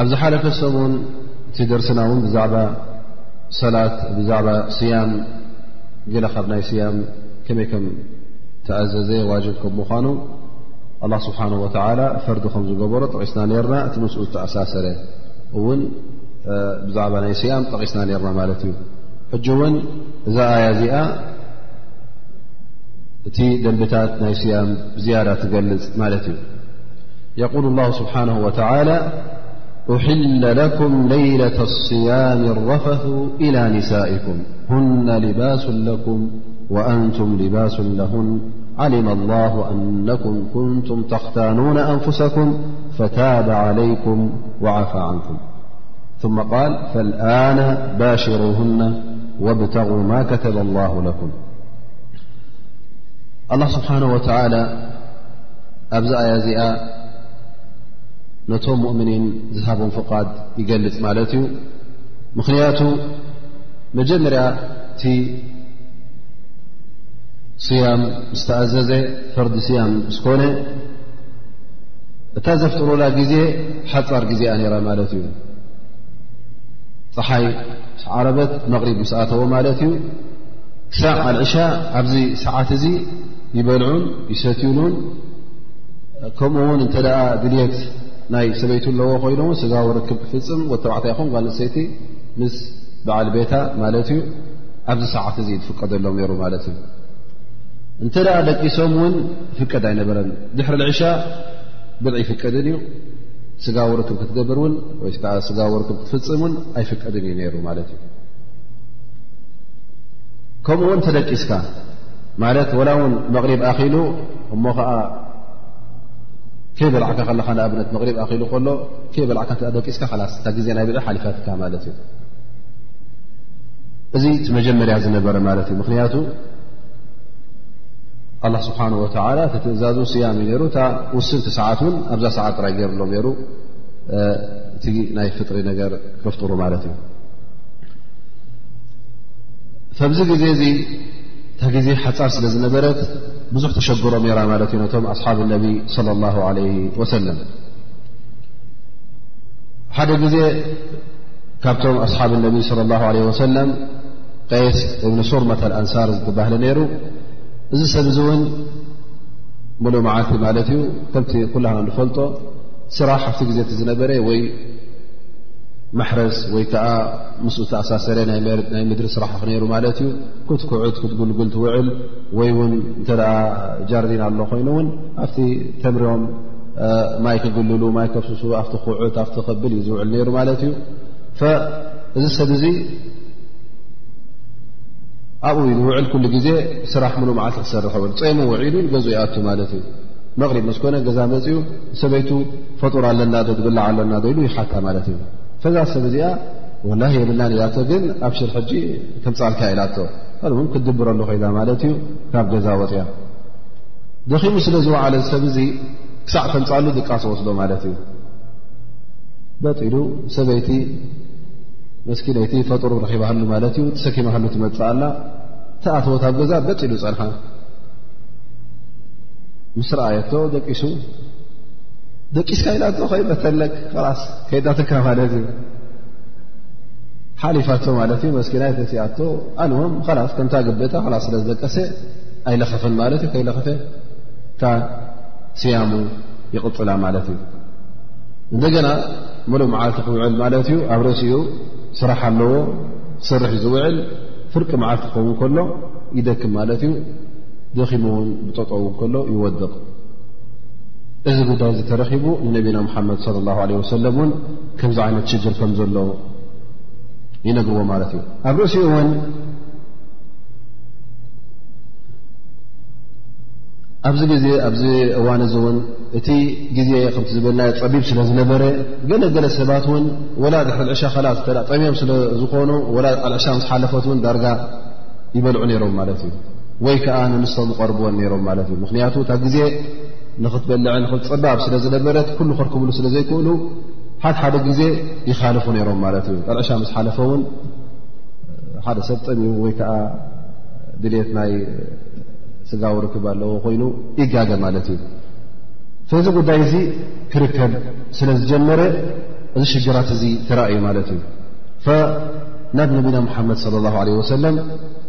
ኣብ ዝሓለፈ ሰሙን እቲ ደርስና እውን ብዛዕባ ሰላት ብዛዕባ ስያም ገለ ካብ ናይ ስያም ከመይ ከም ተኣዘዘ ዋጅብ ከም ምዃኑ ኣላ ስብሓን ወተዓላ ፈርዲ ከም ዝገበሮ ጠቂስና ነርና እቲ ምስኡ ዝተኣሳሰረ እውን ብዛዕባ ናይ ስያም ጠቂስና ነርና ማለት እዩ ሕጂ እውን እዛ ኣያ እዚኣ እቲ دنبታት ي صيم زي تገልፅ እ يقول الله سبحانه وتعالى أحل لكم ليلة الصيام الرفث إلى نسائكم هن لباس لكم وأنتم لباس لهن علم الله أنكم كنتم تختانون أنفسكم فتاب عليكم وعفى عنكم ثم قال فالآن باشروهن وابتغوا ما كتب الله لكم ኣላህ ስብሓን ወተዓላ ኣብዚ ኣያ እዚኣ ነቶም ሙእምኒን ዝሃቦም ፍቓድ ይገልፅ ማለት እዩ ምኽንያቱ መጀመርያ እቲ ስያም ዝተኣዘዘ ፈርዲ ስያም ስኮነ እታ ዘፍጥሩላ ግዜ ሓፃር ግዜኣ ነራ ማለት እዩ ፀሓይ ዓረበት መቕሪብ ምስኣተዎ ማለት እዩ ሳዕ ኣልዕሻ ኣብዚ ሰዓት እዚ ይበልዑን ይሰትዩሉን ከምኡ ውን እንተ ድልት ናይ ሰበይቱ ኣለዎ ኮይኑ ውን ስጋዊ ርክብ ክፍፅም ወተባዕታ ይኹም ጓል ንሰይቲ ምስ በዓል ቤታ ማለት እዩ ኣብዚ ሰዓት እዚ ትፍቀደሎም ነሩ ማለት እዩ እንተ ደኣ ደቂሶም እውን ፍቀድ ኣይነበረን ድሕሪ ልዕሻ ብልዒ ይፍቀድን እዩ ስጋዊ ርክብ ክትገብር ውን ወይከዓ ስጋዊ ርክብ ክትፍፅም ውን ኣይፍቀድን እዩ ነሩ ማለት እዩ ከምኡ ውን ተደቂስካ ማለት ወላ ውን መቕሪብ ኣኺሉ እሞ ከዓ ከይበላዕካ ከለካ ንኣብነት መቕሪብ ኣኺሉ ከሎ ከይበላዕካ እ ደቂስካ ላስ እታ ግዜ ናይ ብልዒ ሓሊፋትካ ማለት እዩ እዚ እቲ መጀመርያ ዝነበረ ማለት እዩ ምክንያቱ ኣላ ስብሓን ወተላ እቲ ትእዛዙ ስያም እዩ ነሩ እታ ውስንቲ ሰዓት እውን ኣብዛ ሰዓት ጥራይ ገይርሎ ነሩ እቲ ናይ ፍጥሪ ነገር ከፍጥሩ ማለት እዩ ፈብዚ ግዜ እዚ እታ ግዜ ሓፃር ስለ ዝነበረት ብዙሕ ተሸግሮም ራ ማለት እዩ ነቶም ኣስሓብ ነቢ ለ ላ ለ ወሰለም ሓደ ግዜ ካብቶም ኣስሓብ ነቢ ለ ላ ለ ወሰለም ቀስ እብኒ ሱርመተ ኣንሳር ዝተባህለ ነይሩ እዚ ሰብ እዚ እውን ምሉእ መዓልቲ ማለት እዩ ከምቲ ኩላና ንፈልጦ ስራሕ ኣብቲ ግዜ እቲ ዝነበረ ወይ መሕረስ ወይ ከዓ ምስ ተኣሳሰረ ናይ ምድሪ ስራሕ ክነይሩ ማለት እዩ ክትኩዕት ክትጉልጉል ትውዕል ወይ ውን እንተ ጃርዲን ኣሎ ኮይኑ ውን ኣብቲ ተምሪም ማይ ክግልሉ ማይ ከፍስሱ ኣብቲ ኩዕት ኣብቲ ክብል እዩ ዝውዕል ነይሩ ማለት እዩ እዚ ሰብ እዚ ኣብኡ ዩ ዝውዕል ኩሉ ግዜ ስራሕ ምሉ መዓልቲ ክሰርሕ ውዕል ፀሙ ውዒሉ ገዙ ይኣቱ ማለት እዩ መቕሪብ መስኮነ ገዛ መፅኡ ሰበይቱ ፈጡር ኣለና ዶ ድብላዕ ኣለና ዶ ኢሉ ይሓታ ማለት እዩ ከዛ ሰብ እዚኣ ወላ የብልናን ኢላቶ ግን ኣብ ሽር ሕጂ ከምፃልካ ኢላቶ ም ክትድብረሉ ኮይና ማለት እዩ ካብ ገዛ ወፅያ ደኺሙ ስለ ዝወዓለ ሰብ እዚ ክሳዕ ተምፃሉ ድቃስ ወስዶ ማለት እዩ በጢሉ ሰበይቲ መስኪነይቲ ፈጡሩ ረኪባሃሉ ማለት እዩ ተሰኪማሃሉ ትመፅእ ኣላ ተኣተወት ኣብ ገዛ በጢሉ ፀንሓ ምስ ረኣየቶ ደቂሱ ደቂስካ ኢላ እ ኸይ በተለክ ላስ ከይዳተካ ማለት እዩ ሓሊፋቶ ማለት እዩ መስኪና ይተሲኣቶ ኣልም ላስ ከምታ ግብታ ላ ስለ ዝደቀሰ ኣይለኸፈን ማለት እዩ ከይለኸፈ እታ ስያሙ ይቕፅላ ማለት እዩ እንደገና ምሉእ መዓልቲ ክውዕል ማለት እዩ ኣብ ርእሲኡ ስራሕ ኣለዎ ክሰርሕ ዝውዕል ፍርቂ መዓልቲ ክኸውን ከሎ ይደክም ማለት እዩ ደኺሙ እውን ብጠጠው ከሎ ይወድቕ እዚ ጉዳይ እዚ ተረኺቡ ንነቢና ሙሓመድ ለ ላ ለ ወሰለም እውን ከምዚ ዓይነት ሽግር ከም ዘሎ ይነግርዎ ማለት እዩ ኣብ ርእሲኡ እውን ኣብዚ ግዜ ኣብዚ እዋን እዚ እውን እቲ ግዜ ከምቲ ዝበልና ፀቢብ ስለ ዝነበረ ገለገለ ሰባት እውን ወላ ድሕሪ ዕሻ ከላእ ተ ጠሚዮም ስለ ዝኾኑ ወላ ኣልዕሻ ምስ ሓለፈት እውን ዳርጋ ይበልዑ ነይሮም ማለት እዩ ወይ ከኣ ንምሶም ይቐርብዎን ነይሮም ማለት እዩ ምኽንያቱ እታ ግዜ ንኽትበልዕን ንኽትፀባብ ስለ ዝነበረት ኩሉ ክርክብሉ ስለ ዘይክእሉ ሓድ ሓደ ግዜ ይኻልፉ ነይሮም ማለት እዩ ጠርዕሻ ምስ ሓለፈ እውን ሓደ ሰብ ጠሚኡ ወይ ከዓ ድልት ናይ ስጋዊ ርክብ ኣለዎ ኮይኑ ይጋገ ማለት እዩ ስለዚ ጉዳይ እዚ ክርከብ ስለ ዝጀመረ እዚ ሽግራት እዚ ተራእዩ ማለት እዩ ናብ ነቢና ሙሓመድ ለ ላ ለ ወሰለም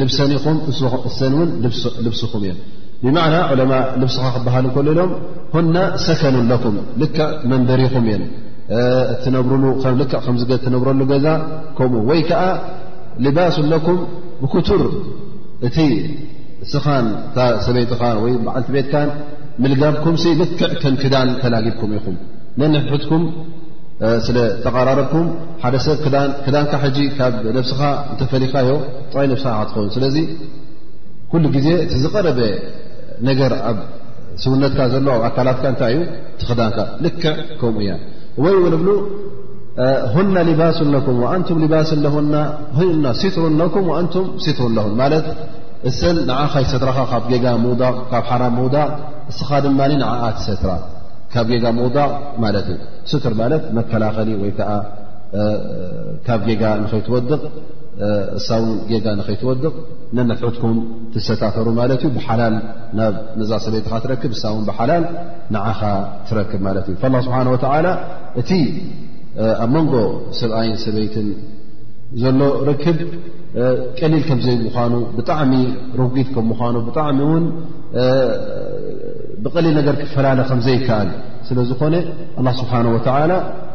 ልብሰን ኢኹም እሰን እውን ልብስኹም እየን ብማዕና ዑለማ ልብስኻ ክበሃል እንከሉ ኢሎም ሁና ሰከኑ ኣለኩም ልክዕ መንበሪኹም እየን እትነብርሉ ልክዕ ከም ትነብረሉ ገዛ ከምኡ ወይ ከዓ ልባስ ኣለኩም ብክቱር እቲ እስኻን እታ ሰበይትኻ ወይ በዓልቲ ቤትካን ምልጋብኩምሲ ልክዕ ከም ክዳን ተላጊብኩም ኢኹም ነንሕትኩም ስለ ተቐራረብኩም ሓደ ሰብ ክዳንካ ሕጂ ካብ ነብስኻ እንተፈሊኻዮ ጥራይ ነብሳ ዓ ትኸውን ስለዚ ኩሉ ግዜ እቲ ዝቐረበ ነገር ኣብ ስውነትካ ዘሎ ኣብ ኣካላትካ እንታይ እዩ ትኽዳንካ ልክዕ ከምኡ እያ ወይ እውን እብሉ ሁና ሊባሱ ለኩም ኣንቱም ሊባስ ለሁና ና ሲትሩ ለኩም ኣንቱም ሲትሩ ለሁ ማለት እሰን ንዓኻይ ሰትራኻ ካብ ጌጋ ምውዳቕ ካብ ሓራ ምውዳቕ እስኻ ድማ ንዓኣ ትሰትራ ካብ ጌጋ ምውዳቕ ማለት እዩ ስትር ማለት መከላኸሊ ወይ ከዓ ካብ ጌጋ ንኸይትወድቕ እሳ ውን ጌጋ ንኸይትወድቕ ነንሕድኩም ትሰታፈሩ ማለት እዩ ብሓላል ናብ ነዛ ሰበይትኻ ትረክብ እሳ ውን ብሓላል ንዓኻ ትረክብ ማለት እዩ ላ ስብሓን ወተላ እቲ ኣብ መንጎ ሰብኣይን ሰበይትን ዘሎ ርክብ ቀሊል ከም ዘይምዃኑ ብጣዕሚ ርጒት ከም ምዃኑ ብጣዕሚ እውን ብቀሊል ነገር ክፈላለ ከም ዘይከኣል ስለ ዝኾነ ኣላ ስብሓን ወተላ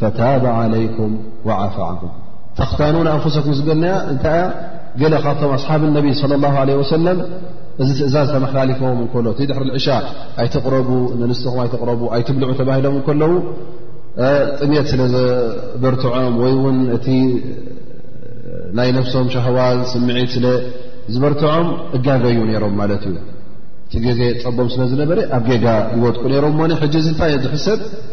ፈታበ ዓለይኩም ወዓፋ ዓኩም ተኽታኑን ኣንፍሰኩም ዝበልናያ እንታይ እያ ገለ ካብቶም ኣስሓብ ነቢ ለ ላ ለ ወሰለም እዚ ትእዛዝ ተመሓላሊፎዎም እንከሎ እቲ ድሕሪ ልዕሻ ኣይትቕረቡ ንንስትኹም ኣይትቕረቡ ኣይትብልዑ ተባሂሎም እንከለዉ ጥሜት ስለ ዝበርትዖም ወይ እውን እቲ ናይ ነፍሶም ሻህዋ ስምዒት ስለ ዝበርትዖም እጋገዩ ነይሮም ማለት እዩ እቲ ግዜ ፀቦም ስለ ዝነበረ ኣብ ጌጋ ይወጥቁ ነይሮም ሞኒ ሕጂ እዚ እንታይ እየ ዝሕሰብ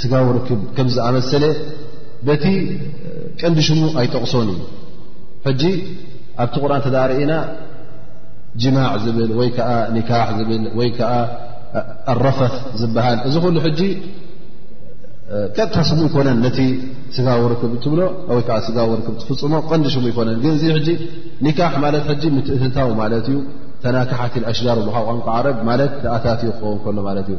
ስጋዊ ርክብ ከም ዝኣመሰለ በቲ ቀንዲ ሽሙ ኣይጠቕሶን እዩ ሕጂ ኣብቲ ቁርን እተ ርእና ጅማዕ ዝብል ወይ ከዓ ኒካሕ ዝብል ወይ ከዓ ኣረፈት ዝበሃል እዚ ኩሉ ሕጂ ቀጥታ ስሙ ኣይኮነን ነቲ ስጋዊ ርክብ እትብሎ ወይ ከዓ ስጋዊ ርክብ ትፍፅሞ ቀንዲ ሽሙ ኣይኮነን ግን እዚ ሕጂ ኒካሕ ማለት ሕጂ ምትእትታው ማለት እዩ ተናካሓቲ ኣሽዳር ብሃቋንቋ ዓረብ ማለት ተኣታትዩ ክኸውን ከሎ ማለት እዩ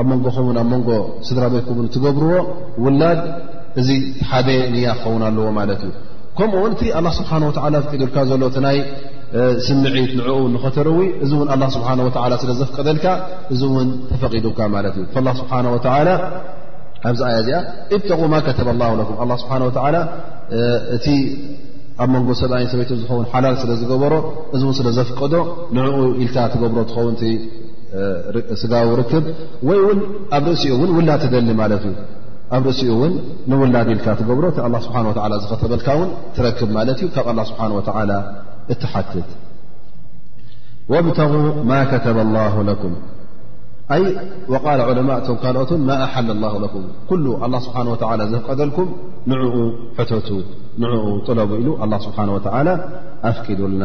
ኣብ መንጎኹምን ኣብ መንጎ ስድራ ቤትኩምን እትገብርዎ ውላድ እዚ ሓደ ንያ ክኸውን ኣለዎ ማለት እዩ ከምኡ እውን እቲ ኣላ ስብሓን ወተላ ዝቂዱልካ ዘሎ እቲ ናይ ስምዒት ንዕኡ ንኸተርዊ እዚ እውን ኣላ ስብሓን ወተላ ስለ ዘፍቀደልካ እዚ እውን ተፈቒዱካ ማለት እዩ ላ ስብሓን ወተላ ኣብዚ ኣያ እዚኣ እብተቑ ማ ከተበ ላ ለኩም ኣላ ስብሓን ወተላ እቲ ኣብ መንጎ ሰብኣይ ሰበይትን ዝኸውን ሓላል ስለ ዝገበሮ እዚ እውን ስለ ዘፍቀዶ ንዕኡ ኢልካ ትገብሮ ትኸውን ስጋዊ ርክብ ወይ ውን ኣብ ርእሲኡ እውን ውላድ ትደሊ ማለት እዩ ኣብ ርእሲኡ እውን ንውላድ ኢልካ ትገብሮ እቲ ኣላ ስብሓን ወላ ዝኸተበልካ እውን ትረክብ ማለት እዩ ካብ ኣላ ስብሓን ወተዓላ እትሓትት ወብተጉ ማ ከተበ ላሁ ለኩም ኣይ ወቃል ዑለማ እቶም ካልኦትን ማ ኣሓለ ላ ለኩም ኩሉ ኣላ ስብሓን ወተላ ዘፍቀደልኩም ንዕኡ ሕተቱ ንዕኡ ጥለቡ ኢሉ ኣላ ስብሓን ወተዓላ ኣፍቂዱልና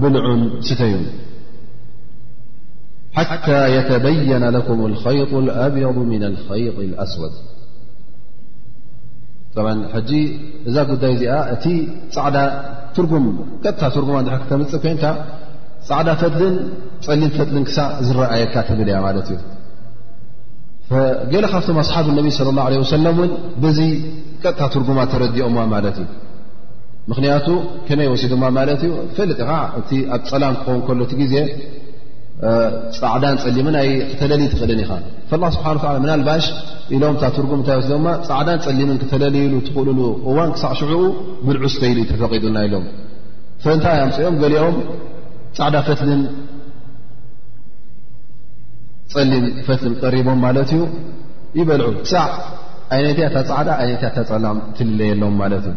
ብልዑን ስተዩን ሓታ የተበየነ ለኩም ኸይጡ ኣብየض ምና ኸይጢ ኣስወድ ሕጂ እዛ ጉዳይ እዚኣ እቲ ፃዕዳ ትርጉም ቀጥታ ትርጉማ ድ ክተምፅእ ኮንካ ፃዕዳ ፈትልን ፀሊም ፈትልን ክሳዕ ዝረኣየካ ትብል እያ ማለት እዩ ገለ ካብቶም ኣስሓብ ነቢ ለ ላ ለ ወሰለም እውን በዚ ቀጥታ ትርጉማ ተረዲኦማ ማለት እዩ ምክንያቱ ከመይ ወሲዶማ ማለት እዩ ፈልጥ ኻ እቲ ኣብ ፀላም ክኸውን ከሎ እቲ ግዜ ፃዕዳን ፀሊምን ኣይ ክተለል ትኽእልን ኢኻ ፈላ ስብሓ ምናልባሽ ኢሎም እታ ትርጉም እንታይ ወሲዶማ ፃዕዳን ፀሊምን ክተለልይሉ ትኽእልሉ እዋን ክሳዕ ሽዑኡ ብልዑ ስተይሉ ዩ ተፈቒዱና ኢሎም ፈንታይ ኣምፅኦም ገሊኦም ፃዕዳ ፈትልን ፀሊም ፈትልን ቀሪቦም ማለት እዩ ይበልዑ ክሳዕ ኣይነትያ እታ ፃዕዳ ኣይነትያ እታ ፀላም ትልለየሎም ማለት እዩ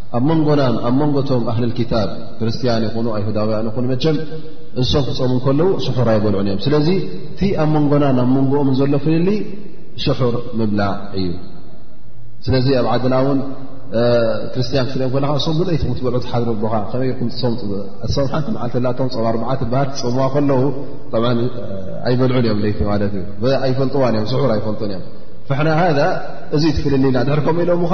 ኣብ መንጎናን ኣብ መንጎቶም ኣህልል ክታብ ክርስትያን ይኹኑ ኣይሁዳውያን ይኹኑ መቸም እሶም ክፀሙ ከለዉ ስሑር ኣይበልዑን እዮም ስለዚ እቲ ኣብ መንጎናን ኣብ መንጎኦም ዘሎ ፍልሊ ስሑር ምብላዕ እዩ ስለዚ ኣብ ዓድና እውን ክርስትያን ክትሪኦም ከለካ እሶም ብለይቲ ክትበልዑ ትሓድሩ ኣቦካ ከመይ ርኩም ትሰምፁእሶም ሓንቲ መዓልቲ ላቶም ፀባ ኣርባዓት ትበሃል ትፀምዋ ከለዉ ኣይበልዑን እዮም ለይቲ ማለት እዩ ኣይፈልጥዋን እዮም ስሑር ኣይፈልጡን እዮም ፍሕና ሃ እዚ ትፍልሊና ድሕር ከምኡ ኢሎምካ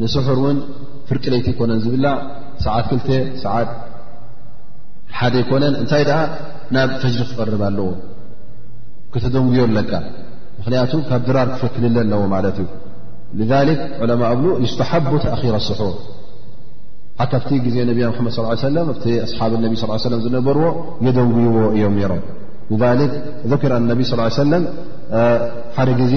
ንስሑር እውን ፍርቂ ለይቲ ኣይኮነን ዝብላ ሰዓት ክልተ ሰዓት ሓደ ኣይኮነን እንታይ ደኣ ናብ ፈጅሪ ክቐርብ ኣለዎ ክትደንጉዮ ኣለካ ምክንያቱ ካብ ድራር ክፈክልለ ኣለዎ ማለት እዩ ذሊክ ዑለማ እብሉ ይስተሓቡ ተኣኪረ ስሑር ሓታ ኣብቲ ግዜ ነቢና ሓመድ ስ ሰለ ኣብቲ ኣስሓብ ነቢ ስ ሰለም ዝነበርዎ የደንጉይዎ እዮም ነሮም ذ ذክር ነቢ ስ ሰለም ሓደ ግዜ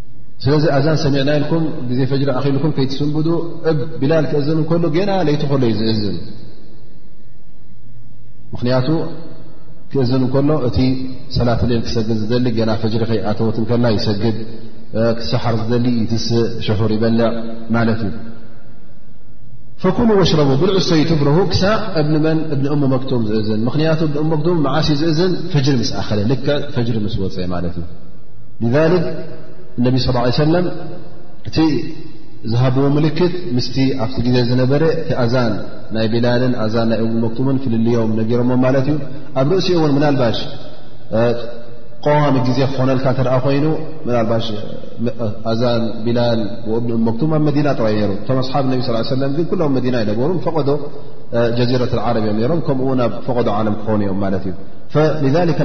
ስለዚ ኣዛን ሰሚዕና ኢልኩም ግዜ ፈጅሪ ኣኺልኩም ከይትስንብዱ እብ ቢላል ክእዝን ከሉ ገና ለይቲ ከሎ እዩ ዝእዝን ምኽንያቱ ክእዝን ከሎ እቲ ሰላት ሌል ክሰግድ ዝደሊ ገና ፈጅሪ ከይኣተወት ከላ ይሰግድ ክሰሓር ዝደሊ ይትስ ሸሑር ይበልዕ ማለት እዩ ፈኩሉ ወሽረቡ ብልዑ ሰይ ትብርሁ ክሳዕ እብኒ መን እብኒ እሙ መክቱም ዝእዝን ምኽንያቱ እብኒ እሙ መክቱም መዓሲ ዝእዝን ፈጅሪ ምስ ኣኸለ ልክዕ ፈጅሪ ምስ ወፀ ማለት እዩ ذልክ እነቢ ስ ሰለም እቲ ዝሃብዎ ምልክት ምስቲ ኣብቲ ግዜ ዝነበረ እቲ ኣዛን ናይ ቢላልን ኣዛን ናይ እም መክቱምን ፍልልዮም ነጊሮሞ ማለት እዩ ኣብ ርእሲኡ እውን ምናልባሽ ቆዋሚ ግዜ ክኾነልካ እተ ኮይኑ ምናልባሽ ኣዛን ቢላል እም መክቱም ኣብ መዲና ጥራይ ነይሩ እቶም ኣስሓብ ነቢ ስ ሰለም ግን ኩሎም መዲና ይነበሩ ፈቐዶ ጀዚረት ዓረብ እዮም ነሮም ከምኡውን ኣብ ፈቐዶ ዓለም ክኾኑ እዮም ማለት እዩ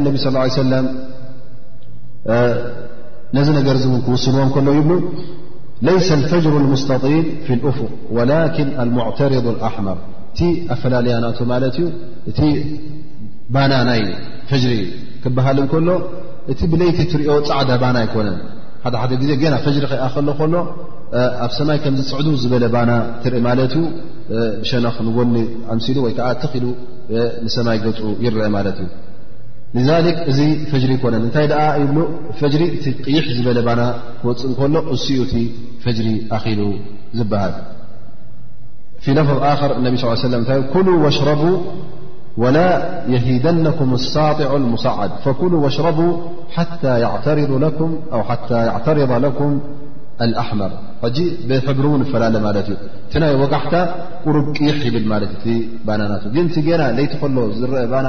ነቢ ስ ሰለም ነዚ ነገር ዚ ውን ክውስንዎ ከሎ ይብሉ ለይሰ ፈጅሩ ሙስተጢል ፊ ፍቅ ወላኪን ኣልሙዕተርض ኣሕመር እቲ ኣፈላልያ ናቱ ማለት እዩ እቲ ባና ናይ ፈጅሪ ክበሃል እንከሎ እቲ ብለይቲ ትሪኦ ፃዕዳ ባና ኣይኮነን ሓደ ሓደ ግዜ ገና ፈጅሪ ከኣ ከሎ ከሎ ኣብ ሰማይ ከምዝፅዕዱ ዝበለ ባና ትርኢ ማለት እዩ ብሸነኽ ንጎኒ ኣምሲሉ ወይከዓ ትኽኢሉ ንሰማይ ገፁ ይረአ ማለት እዩ ሊዛሊክ እዚ ፈጅሪ ኣይኮነን እንታይ ደኣ ይብሉ ፈጅሪ እቲ ቅይሕ ዝበለ ባና ክወፅእ እንከሎ እሱኡ እቲ ፈጅሪ ኣኪሉ ዝበሃል ፊ ለፍظ ኣክር እነቢ ስ ሰለም እንታይ ኩሉ ወሽረቡ ወላ የሂደነኩም ሳጢዑ ሙሳዓድ ፈኩሉ ወሽረቡ ሓታ ያዕተርض ለኩም ኣው ሓታ ያዕተርض ለኩም ኣልኣሕመር ሕጂ ብሕብሪ እውን ይፈላለ ማለት እዩ እቲ ናይ ወጋሕታ ቁሩብ ቅይሕ ይብል ማለት እቲ ባናናት ግን እቲ ገና ለይቲ ከሎ ዝረአ ባና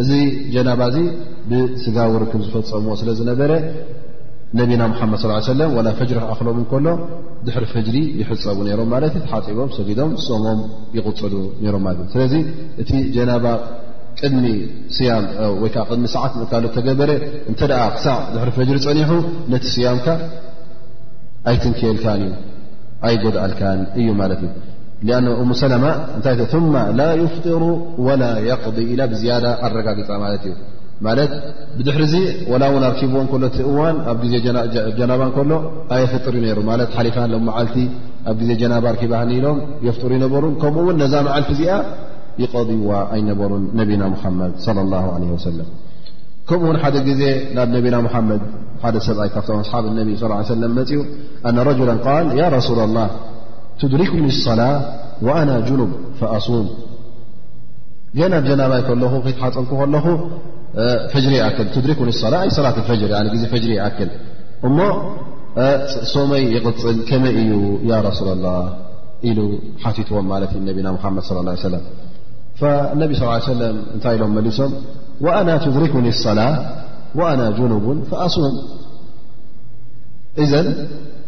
እዚ ጀናባ እዚ ብስጋዊ ርክብ ዝፈፀምዎ ስለ ዝነበረ ነቢና ሓመድ ስ ሰለ ዋላ ፈጅሪ ክኣክሎም እከሎ ድሕሪ ፈጅሪ ይሕፀቡ ነይሮም ማለት ዩ ተሓፂቦም ሰጊዶም ሶሞም ይቕፅሉ ነይሮም ማለት እዩ ስለዚ እቲ ጀናባ ቅድሚ ስያም ወይከዓ ቅድሚ ሰዓት ምእካሉ ተገበረ እንተ ክሳዕ ድሕሪ ፈጅሪ ፀኒሑ ነቲ ስያምካ ኣይትንክየልካን እዩ ኣይጎድኣልካን እዩ ማለት እዩ ኣነ እሙ ሰለማ እንታይ ማ ላ ይፍጢሩ ወላ የቅዲ ኢላ ብዝያዳ ኣረጋግፃ ማለት እዩ ማለት ብድሕሪ ዚ ወላ እውን ኣብ ኪብዎ ከሎ እቲ እዋን ኣብ ግዜ ጀናባ ከሎ ኣየፍጥር ዩ ነሩ ማለት ሓሊፋ ሎ መዓልቲ ኣብ ግዜ ጀናባ ርኪባኒ ኢሎም የፍጥሩ ይነበሩን ከምኡ ውን ነዛ መዓልቲ እዚኣ ይቀድዋ ኣይነበሩን ነቢና ሙሓመድ ለ ላ ለ ወሰለም ከምኡ ውን ሓደ ግዜ ናብ ነቢና ሙሓመድ ሓደ ሰብኣይ ካብቶም ኣስሓብ ነቢ ስ ሰለም መፅኡ ኣነ ረጅላ ቃል ያ ረሱላ ላ تدركني الصلاة وأنا جنب فأصوم جنب جناب تك ل ر اصلة صلاة الفجر فر يل صمي يقل كم يا رسول الله ل ت نبا محمد صلىى الله عي سلم فانب صلى اه يه وسلم ل وأنا تدركني الصلاة وأنا جنب فأصوم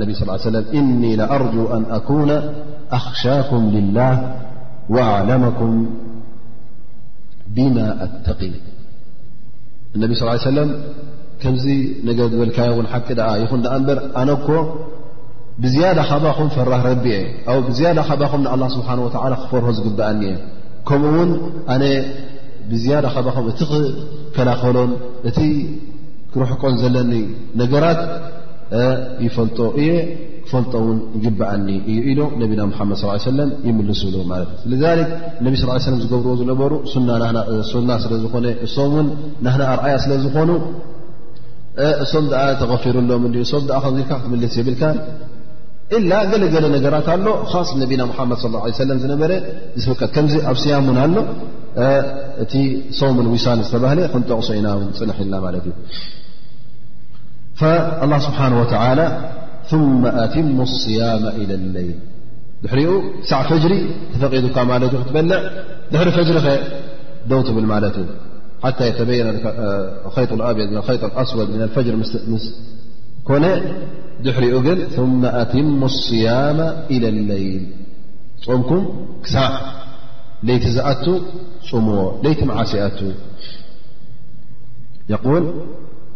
ነቢ ስ ሰለ እኒ ኣርጁ ኣን ኣኩነ ኣኽሻኩም ልላህ ወኣዕለመኩም ብማ ኣተቂ እነቢ ስ ሰለም ከምዚ ነገር ዝበልካዮ እውን ሓቂ ደኣ ይኹን ደኣ እምበር ኣነ እኮ ብዝያዳ ካባኹም ፈራህ ረቢ እየ ኣብ ብዝያዳ ካባኹም ንኣላ ስብሓን ወላ ክፈርሆ ዝግብኣኒ እየ ከምኡ ውን ኣነ ብዝያዳ ካባኹም እቲ ክከላኸሎን እቲ ክርሕቆን ዘለኒ ነገራት ይፈልጦ እየ ክፈልጦ ውን ይግብኣኒ እዩ ኢሎ ነቢና ሓመድ ስ ሰለ ይምልስሉ ማለት እዩ ስለዛ ነቢ ስ ሰለም ዝገብርዎ ዝነበሩ ሱና ስለ ዝኾነ እሶም ውን ናህና ኣርኣያ ስለ ዝኾኑ እሶም ኣ ተቐፊሩሎም እሶም ኣ ከምዚልካ ክትምልስ የብልካ ኢላ ገለገለ ነገራት ኣሎ ኻስ ነቢና ሓመድ ስ ሰለ ዝነበረ ዝፍቀት ከምዚ ኣብ ስያሙን ኣሎ እቲ ሶምን ዊሳን ዝተባህለ ክንጠቕሶ ኢና ውን ፅንሕ ኢልና ማለት እዩ فالله سبحانه وتعالى ثم أتم الصيام إلى اليل دحر سع فجر تفقيدك مالت تبلع در فجر وت بالمالت حتى يتبين خيط الأبيد من الخيط الأسود من الفجر كن دحر ن ثم أتم الصيام إلى الليل مكم سع ليت ت م ليت معستول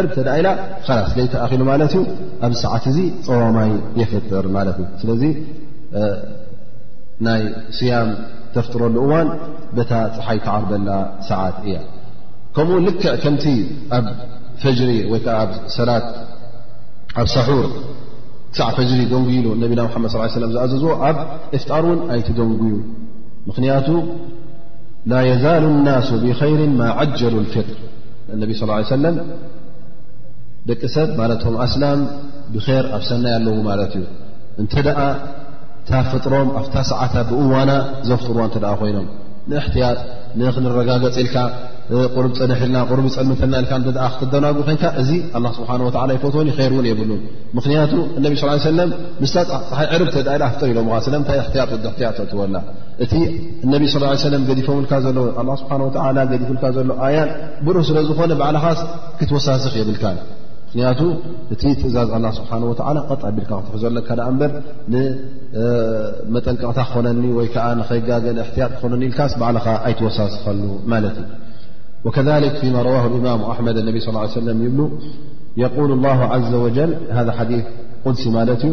ዕርብ እተ ኢላ ላስ ለይቲ ኣኪሉ ማለት እዩ ኣብዚ ሰዓት እዚ ፀዋማይ የፍጥር ማለት እዩ ስለዚ ናይ ስያም ተፍጥረሉ እዋን በታ ፀሓይ ተዓርበላ ሰዓት እያ ከምኡ ልክዕ ከምቲ ኣብ ፈጅሪ ወይከዓ ኣብ ሰላት ኣብ ሳሑር ክሳዕ ፈጅሪ ደንጉይሉ ነቢና ሓመድ ስ ሰለም ዝኣዘዝዎ ኣብ እፍጣር እውን ኣይትደንጉዩ ምኽንያቱ ላ የዛሉ ናሱ ብኸይር ማ ዓጀሉ ፍጥር ነቢ ስ ሰለም ደቂ ሰብ ማለትም ኣስላም ብር ኣብ ሰናይ ኣለዉ ማለት እዩ እንተ ደኣ እታ ፍጥሮም ኣብታ ሰዓታ ብእዋና ዘፍጥርዋ እተ ኮይኖም ንእሕትያጥ ንክንረጋገፂ ኢልካ ቁርብ ፅንሕ ኢልና ቁርብ ይፀልምተና ኢልካ ክትደናጉ ኮንካ እዚ ኣላ ስብሓን ወላ ይፈትዎን ይር እውን የብሉን ምክንያቱ እነቢ ስ ሰለም ምስ ፀሓይ ዕርብ ተ ፍጥር ኢሎምኻ ስለምንታይ እሕትያጥ ወዲ እሕትያጥ ተእትወላ እቲ እነቢ ስ ሰለም ገዲፎምልካ ዘለዉ ኣ ስብሓ ወላ ገዲፍልካ ዘሎ ኣያን ብሩህ ስለ ዝኾነ ባዕልኻስ ክትወሳስኽ የብልካ ምክንያቱ እቲ ትእዛዝ ኣላ ስብሓ ወላ ቐጥ ኣቢልካ ክትሕዞ ኣለካ ዳኣ እምበር ንመጠንቀቕታ ክኾነኒ ወይ ከዓ ንኸይጋገ እሕትያጥ ክኾነኒ ኢልካስ ባዕልኻ ኣይትወሳስኸሉ ማለት እዩ ወከ ፊማ ረዋ እማም ኣሕመድ ነቢ ስ ሰለም ይብሉ የል ላ ዘ ወጀል ሓዲ ቁድሲ ማለት እዩ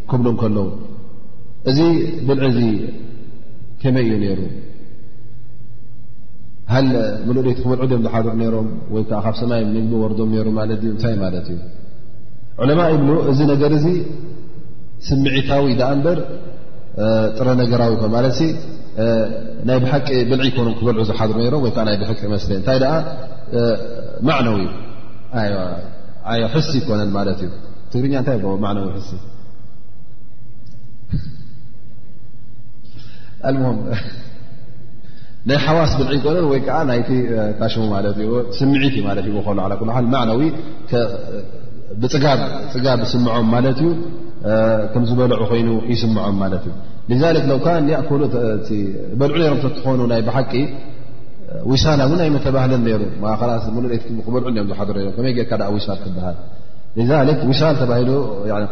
ክብሉ ከለዉ እዚ ብልዒ እዚ ከመይ እዩ ነይሩ ሃል ምሉእደይቲ ክበልዑ ድም ዝሓድሩ ነይሮም ወይ ከዓ ካብ ሰማይ ምግቢ ወርዶም ነይሩ ማለት እዩ እንታይ ማለት እዩ ዕለማ ይብሉ እዚ ነገር እዚ ስምዒታዊ ዳኣ እንበር ጥረ ነገራዊ ይኮ ማለት ናይ ብሓቂ ብልዒ ይኮኖም ክበልዑ ዝሓድሩ ነይሮም ወይከዓ ናይ ብሕቂ መስተ እንታይ ደኣ ማዕነዊ ኣይ ሕስ ይኮነን ማለት እዩ ትግርኛ እንታይ ኣዎ ማዕና ውሕሲ ኣልሞም ናይ ሓዋስ ብልዒ ኮነን ወይ ከዓ ናይቲ ታሽሙ ማለት እዩ ስምዒት እዩ ማለት እዩ ብኸሉ ዓላ ኩሉ ሓል ማዕናዊ ብፅጋብ ዝስምዖም ማለት እዩ ከም ዝበልዑ ኮይኑ ይስምዖም ማለት እዩ ሊዛሊክ ለው ካን ያእኩሉ በልዑ ነይሮም ተትኾኑ ናይ ብሓቂ ዊሳላ እውን ኣይመተባህለን ነይሩ ማእኸላስ ሙሉእ ክበልዑ እም ዝሓደሩ ነይሮም ከመይ ጌርካ ዊሳል ክበሃል ذክ ዊሳል ተባሂሉ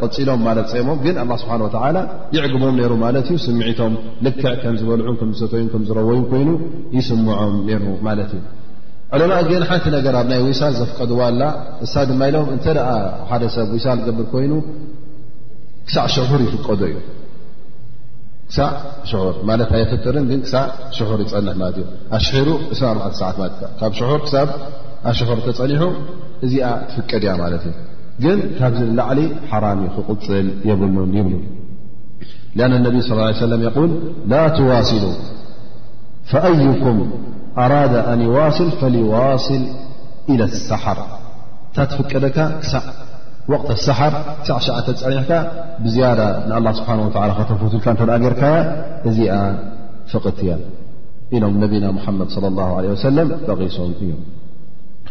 ቀፂሎም ማለት ፀሞም ግን ኣ ስብሓ ወላ ይዕግቦም ነይሩ ማለት እዩ ስምዒቶም ልክዕ ከም ዝበልዑን ከምዝሰተዩን ከምዝረወዩን ኮይኑ ይስምዖም ነይሩ ማለት እዩ ዕለማእ ግን ሓንቲ ነገር ኣብ ናይ ዊሳል ዘፍቀድዋ ኣላ እሳ ድማ ኢሎም እንተ ሓደ ሰብ ዊሳል ገብር ኮይኑ ክሳዕ ሽሑር ይፍቀዶ እዩ ክሳዕ ሽሑር ማለት ኣይፍጥርን ግን ክሳዕ ሽሑር ይፀንሕ ማለት እዩ ኣሽሒሩ 2ሰዓት ማት ካብ ሽሑር ክሳብ ኣሽሑር ተፀኒሑ እዚኣ ትፍቀድ እያ ማለት እዩ ግን ካብዚ ንላዕሊ ሓራም እዩ ክቕፅል የብሉን ይብሉ ኣ ነቢ ስ ሰለም የል ላ ትዋስሉ ፈኣይኩም ኣራዳ ኣን ይዋስል ፈዋስል ኢለ ሰሓር እታ ትፍቀደካ ክሳዕ ወቕት ሰሓር ክሳዕ ሸዓ ፀኒሕካ ብዝያዳ ንኣላ ስብሓን ወላ ከተፍትልካ እተ ገርካያ እዚኣ ፍቕት እያ ኢሎም ነቢና ሙሓመድ ለ ላ ለ ወሰለም ጠቒሶም እዮም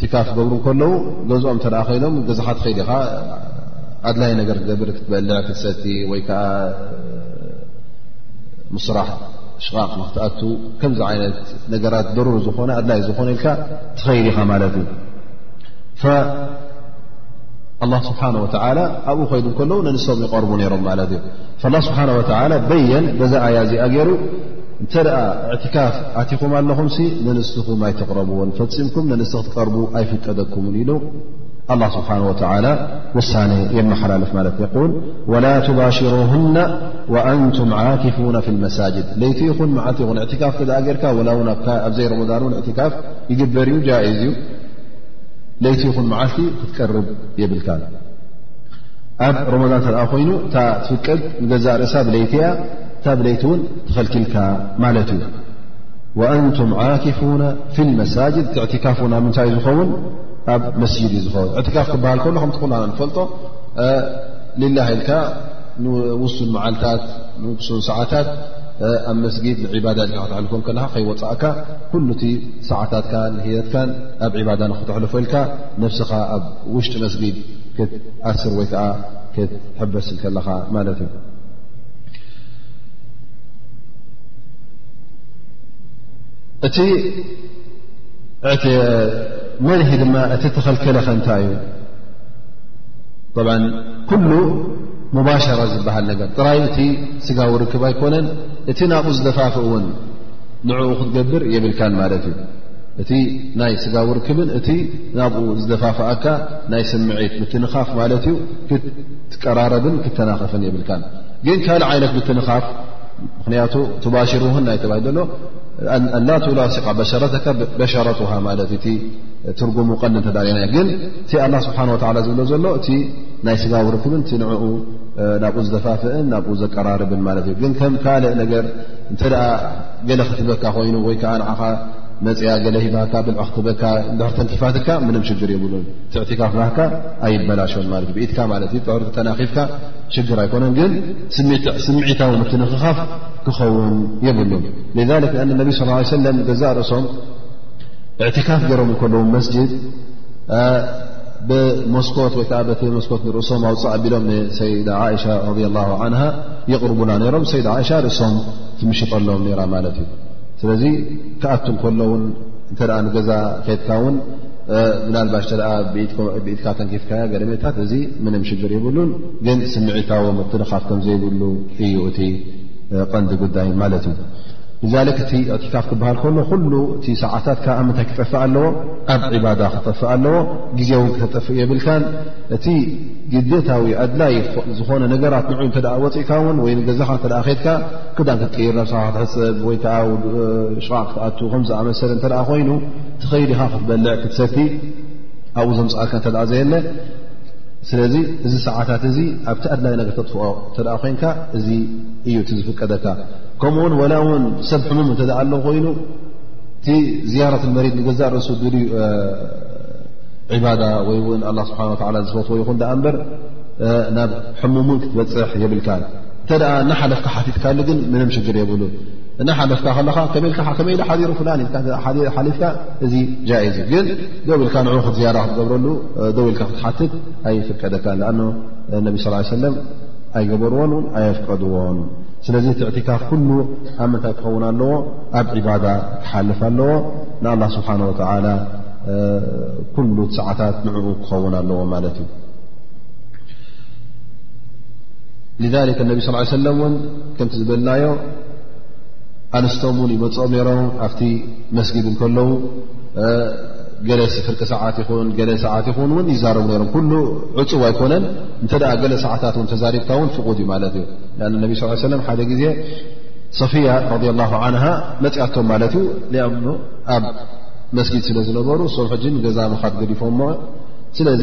ቲካ ክገብሩ ከለዉ ገዝኦም እተ ኮይኖም ገዛኻ ትኸይድ ኢኻ ኣድላይ ነገር ክገብር ክትበልዕ ክትሰቲ ወይ ከዓ ምስራሕ ሽቓቕ ንክትኣቱ ከምዚ ዓይነት ነገራት ደሩር ዝኾነ ኣድላይ ዝኾነ ኢልካ ትኸይድ ኢኻ ማለት እዩ ላ ስብሓን ወተላ ኣብኡ ኮይዱ ከለዉ ንንሶም ይቐርቡ ነይሮም ማለት እዩ ላ ስብሓን ወተላ በየን በዛ ኣያ እዚኣ ገይሩ እንተ እዕትካፍ ኣቲኹም ኣለኹም ንንስትኹም ኣይተቕረብዎን ፈፂምኩም ንንስቲ ክትቀርቡ ኣይፍቀደኩምን ኢሉ ኣላ ስብሓን ወተላ ውሳነ የመሓላለፍ ማለት የል ወላ ትባሽሩሁና ወኣንቱም ዓኪፉና ፊ ልመሳጅድ ለይቲ ይኹን መዓልቲ ይኹን እዕትካፍ ተ ገርካ ወላ ውን ኣብዘይ ረመዳን ን እዕትካፍ ይግበር እዩ ጃኢዝ እዩ ለይቲ ይኹን መዓልቲ ክትቀርብ የብልካ ኣብ ረመዳን ተኣ ኮይኑ እታ ትፍቀድ ንገዛእ ርእሳ ብለይቲ እያ ታብለይቲ እውን ተኸልኪልካ ማለት እዩ ወኣንቱም ዓኪፉና ፊ ልመሳጅድ ትዕትካፉ ናብ ምንታይ ዝኸውን ኣብ መስጅድ እዩ ዝኸውን ዕትካፍ ክበሃል ከሎ ከም ትኩላና ንፈልጦ ሊላ ኢልካ ንውሱን መዓልታት ንውሱን ሰዓታት ኣብ መስጊድ ንዕባዳ ኢልካ ከተሕልፎም ከለካ ከይወፃእካ ኩሉ እቲ ሰዓታትካ ንህየትካን ኣብ ዕባዳ ንክተሕልፎ ኢልካ ነብስኻ ኣብ ውሽጢ መስጊድ ክትኣስር ወይ ከዓ ክትሕበስን ከለኻ ማለት እዩ እቲ መንሂ ድማ እቲ ተኸልከለኸ እንታይ እዩ ብ ኩሉ ሙባሸራ ዝበሃል ነገር ጥራይ እቲ ስጋዊ ርክብ ኣይኮነን እቲ ናብኡ ዝደፋፍ እውን ንዕኡ ክትገብር የብልካን ማለት እዩ እቲ ናይ ስጋዊ ርክብን እቲ ናብኡ ዝደፋፍኣካ ናይ ስምዒት ምትንኻፍ ማለት እዩ ክቀራረብን ክተናኸፍን የብልካን ግን ካልእ ዓይነት ምትንኻፍ ምክንያቱ ትባሽር ውን ናይ ተባሂ ዘሎ ኣላ ቱላሲቃ በሸረተካ በሸረትሃ ማለት እቲ ትርጉሙ ቀል እተዳሪና ግን እቲ ኣላ ስብሓን ወላ ዝብሎ ዘሎ እቲ ናይ ስጋዊ ርክብን እቲ ንዕኡ ናብኡ ዝደፋፍእን ናብኡ ዘቀራርብን ማለት እዩ ግን ከም ካልእ ነገር እንተ ገለ ክትበካ ኮይኑ ወይ ከዓ ንዓኻ መፅያ ገለ ሂባካ ብልዕ ክትበካ ድሕር ተንኪፋትካ ምንም ሽግር የብሉን ትዕቲካፍ ናካ ኣይበላሾን ማለት ብኢትካ ማለት እዩ ጦር ተናኺፍካ ሽግር ኣይኮነን ግን ስምዒታዊ ምትንኽኻፍ ክኸውን የብሉን ሊክ ኣ ነቢ ስ ሰለም ገዛእ ርእሶም እዕትካፍ ገይሮም ከለዉ መስጅድ ብመስኮት ወይከዓ በቲ መስኮት ንርእሶም ኣውፃእ ኣቢሎም ንሰይዳ ዓእሻ ረ ላ ዓንሃ ይቕርቡላ ነይሮም ሰይዳ ዓእሻ ርእሶም ትምሽጠሎም ነይራ ማለት እዩ ስለዚ ክኣቱ ከሎውን እንተ ንገዛ ኬትካ ውን ምናልባሽ ተ ብኢትካ ተንኪፍካ ገለመታት እዚ ምንም ሽግር ይብሉን ግን ስምዒታዊ ምትልኻፍ ከም ዘይብሉ እዩ እቲ ቐንዲ ጉዳይ ማለት እዩ እዛ ልክ እቲ እዕትካፍ ክበሃል ከሎ ኩሉ እቲ ሰዓታት ካብ ምንታይ ክጠፍእ ኣለዎ ኣብ ዕባዳ ክጠፍእ ኣለዎ ግዜ እውን ክተጠፍእ የብልካን እቲ ግዴታዊ ኣድላይ ዝኾነ ነገራት ንዑ እተ ወፅእካ ውን ወይ ገዛኻ እተ ከትካ ክዳን ክትቅይር ነብስኻ ክትሕፅብ ወይከዓ ሸቃቅ ክትኣት ከምዝኣመሰለ እተ ኮይኑ ትኸይድ ኢኻ ክትበልዕ ክትሰቲ ኣብኡ ዘምፅኣካ እተ ዘየለ ስለዚ እዚ ሰዓታት እዚ ኣብቲ ኣድላይ ነገር ተጥፍኦ እተ ኮይንካ እዚ እዩ እቲ ዝፍቀደካ ከምኡ ውን ወላ እውን ሰብ ሕሙም እተ ኣለ ኮይኑ እቲ ዝያረት መሪድ ንገዛእ ርእሱ ድልዩ ዒባዳ ወይ ውን ኣላ ስብሓን ወላ ዝፈትዎ ይኹን ዳኣ እምበር ናብ ሕሙም እውን ክትበፅሕ የብልካ እተ እናሓለፍካ ሓቲትካሉ ግን ምንም ሽግር የብሉ እናሓለፍካ ከለኻ ከመይ ኢልካ ከመይ ኢሉ ሓዲሩ ፍላ ሓሊፍካ እዚ ጃይዝ እዩ ግን ደው ኢልካ ንዑ ክትዝያዳ ክትገብረሉ ደው ኢልካ ክትሓትት ኣይፍቀደካ ኣ ነቢ ስ ሰለም ኣይገበርዎን ን ኣየፍቀድዎን ስለዚ ትዕትካፍ ኩሉ ኣብ ምንታይ ክኸውን ኣለዎ ኣብ ዒባዳ ክሓልፍ ኣለዎ ንኣላ ስብሓን ወተላ ኩሉ ሰዓታት ንዕኡ ክኸውን ኣለዎ ማለት እዩ ذ ነቢ ስ ሰለ ን ከምቲ ዝበልናዮ ኣንስቶም ውን ይመፅኦም ነሮም ኣብቲ መስጊድ ከለዉ ገለ ፍርቂ ሰዓት ይኹን ገለ ሰዓት ይኹን ውን ይዛረቡ ነሮም ኩሉ ዕፁብ ኣይኮነን እንተ ገለ ሰዓታት ን ተዛሪብካ ውን ፍቁድ እዩ ማለት እዩ ኣ ነቢ ስ ሰለ ሓደ ግዜ ሶፊያ ረ ላ ዓንሃ መፅኣቶም ማለት እዩ ኣብ መስጊድ ስለ ዝነበሩ ሶም ሕጂ ንገዛ ምኻድ ገዲፎ ሞ ስለዚ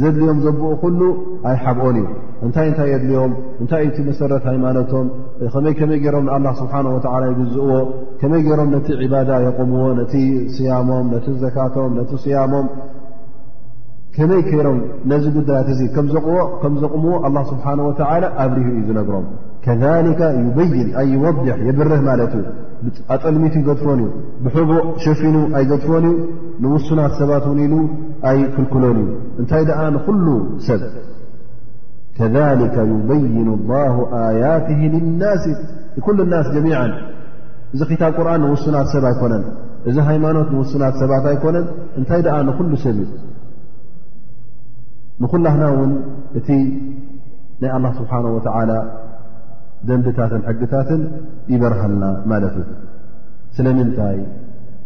ዘድልዮም ዘብኡ ኩሉ ኣይሓብኦን እዩ እንታይ እንታይ የድልዮም እንታይ እቲ መሰረት ሃይማኖቶም ከመይ ከመይ ገይሮም ንኣላ ስብሓን ወላ ይግዝእዎ ከመይ ገይሮም ነቲ ዕባዳ የቕምዎ ነቲ ስያሞም ነቲ ዘካቶም ነቲ ስያሞም ከመይ ከይሮም ነዚ ጉዳያት እዚ ከም ዘቕምዎ ኣላ ስብሓን ወተላ ኣብርሁ እዩ ዝነግሮም ከሊከ ይበይን ኣይ ይወድሕ የብርህ ማለት እዩ ኣጠልሚት ይገድፎን እዩ ብሕቡእ ሸፊኑ ኣይገድፎን እዩ ንውሱናት ሰባት እውን ኢሉ ኣይክልክሎን እዩ እንታይ ደኣ ንኩሉ ሰብ ከሊከ ዩበይኑ ላሁ ኣያት ልናስ ኩሉ ናስ ጀሚዓን እዚ ክታብ ቁርን ንውሱናት ሰብ ኣይኮነን እዚ ሃይማኖት ንውሱናት ሰባት ኣይኮነን እንታይ ደኣ ንኩሉ ሰብ እዩ ንኩላህና እውን እቲ ናይ ኣላ ስብሓን ወተዓላ ደንብታትን ሕግታትን ይበርሃልና ማለት እዩ ስለምንታይ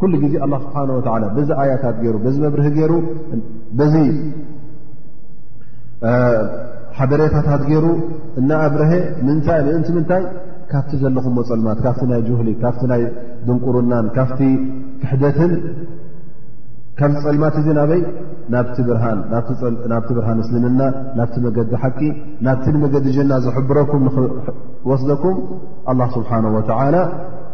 ኩሉ ግዜ ኣላ ስብሓን ወላ በዚ ኣያታት ገይሩ በዚ መብርሂ ገይሩ በዚ ሓበሬታታት ገይሩ እናኣብረሀ ምንታይ ምእንቲ ምንታይ ካብቲ ዘለኹምዎ ፅልማት ካብቲ ናይ ጅህሊ ካብቲ ናይ ድንቁርናን ካብቲ ክሕደትን ካብ ዝፀልማት እዚ ናበይ ናብቲ ብርሃን ናብቲ ብርሃን እስልምና ናብቲ መገዲ ሓቂ ናብቲ ንመገዲ ጀና ዘሕብረኩም ንክወስደኩም ኣላ ስብሓን ወተላ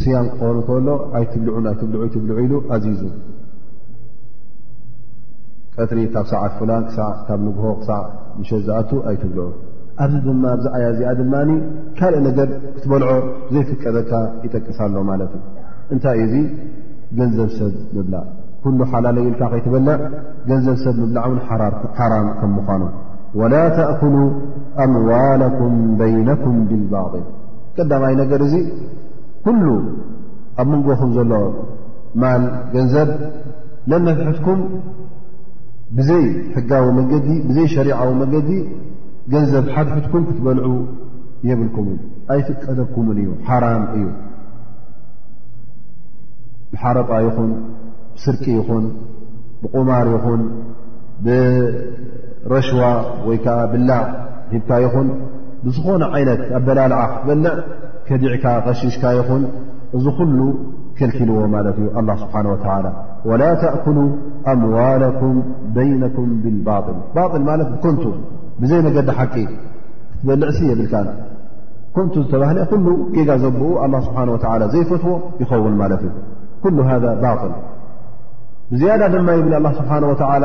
ስያም ክኾኑ ከሎ ኣይትብልዑን ኣይትብልዑ ይትብልዑ ኢሉ ኣዚዙ ቀትሪ ካብ ሰዓት ፍላን ካብ ንግሆ ክሳዕ ምሸት ዝኣቱ ኣይትብልዑ ኣብዚ ድማ ኣብዚ ኣያ እዚኣ ድማ ካልእ ነገር ክትበልዖ ዘይፍቀደካ ይጠቅስ ኣሎ ማለት እዩ እንታይ እዩ እዚ ገንዘብ ሰብ ምብላእ ኩሉ ሓላለ ኢልካ ከይትበልዕ ገንዘብ ሰብ ምብላዕ ውን ሓራም ከም ምዃኑ ወላ ተእኩሉ ኣምዋላኩም በይነኩም ብልባል ቀዳማይ ነገር እዚ ኩሉ ኣብ መንጎኹም ዘሎ ማል ገንዘብ ነንሕትኩም ብዘይ ሕጋዊ መገዲ ብዘይ ሸሪዓዊ መገዲ ገንዘብ ሓድሕትኩም ክትበልዑ የብልኩምን ኣይፍቀደኩምን እዩ ሓራም እዩ ብሓረጳ ይኹን ብስርቂ ይኹን ብቁማር ይኹን ብረሽዋ ወይ ከዓ ብላዕ ሂብካ ይኹን ብዝኾነ ዓይነት ኣበላልዓ ክትበልዕ ከዲዕካ ቐሺሽካ ይኹን እዚ ኩሉ ከልኪልዎ ማለት እዩ ኣላ ስብሓን ወተላ ወላ ተእኩሉ ኣምዋላኩም በይነኩም ብልባል ባል ማለት ብኮንቱ ብዘይ መገዲ ሓቂ ክትበልዕሲ የብልካ ኮንቱ ዝተባህለ ኩሉ ጌጋ ዘብኡ ኣላ ስብሓን ወተላ ዘይፈትዎ ይኸውን ማለት እዩ ኩሉ ሃ ባል ብዝያዳ ድማ ይብል ኣላ ስብሓን ወተላ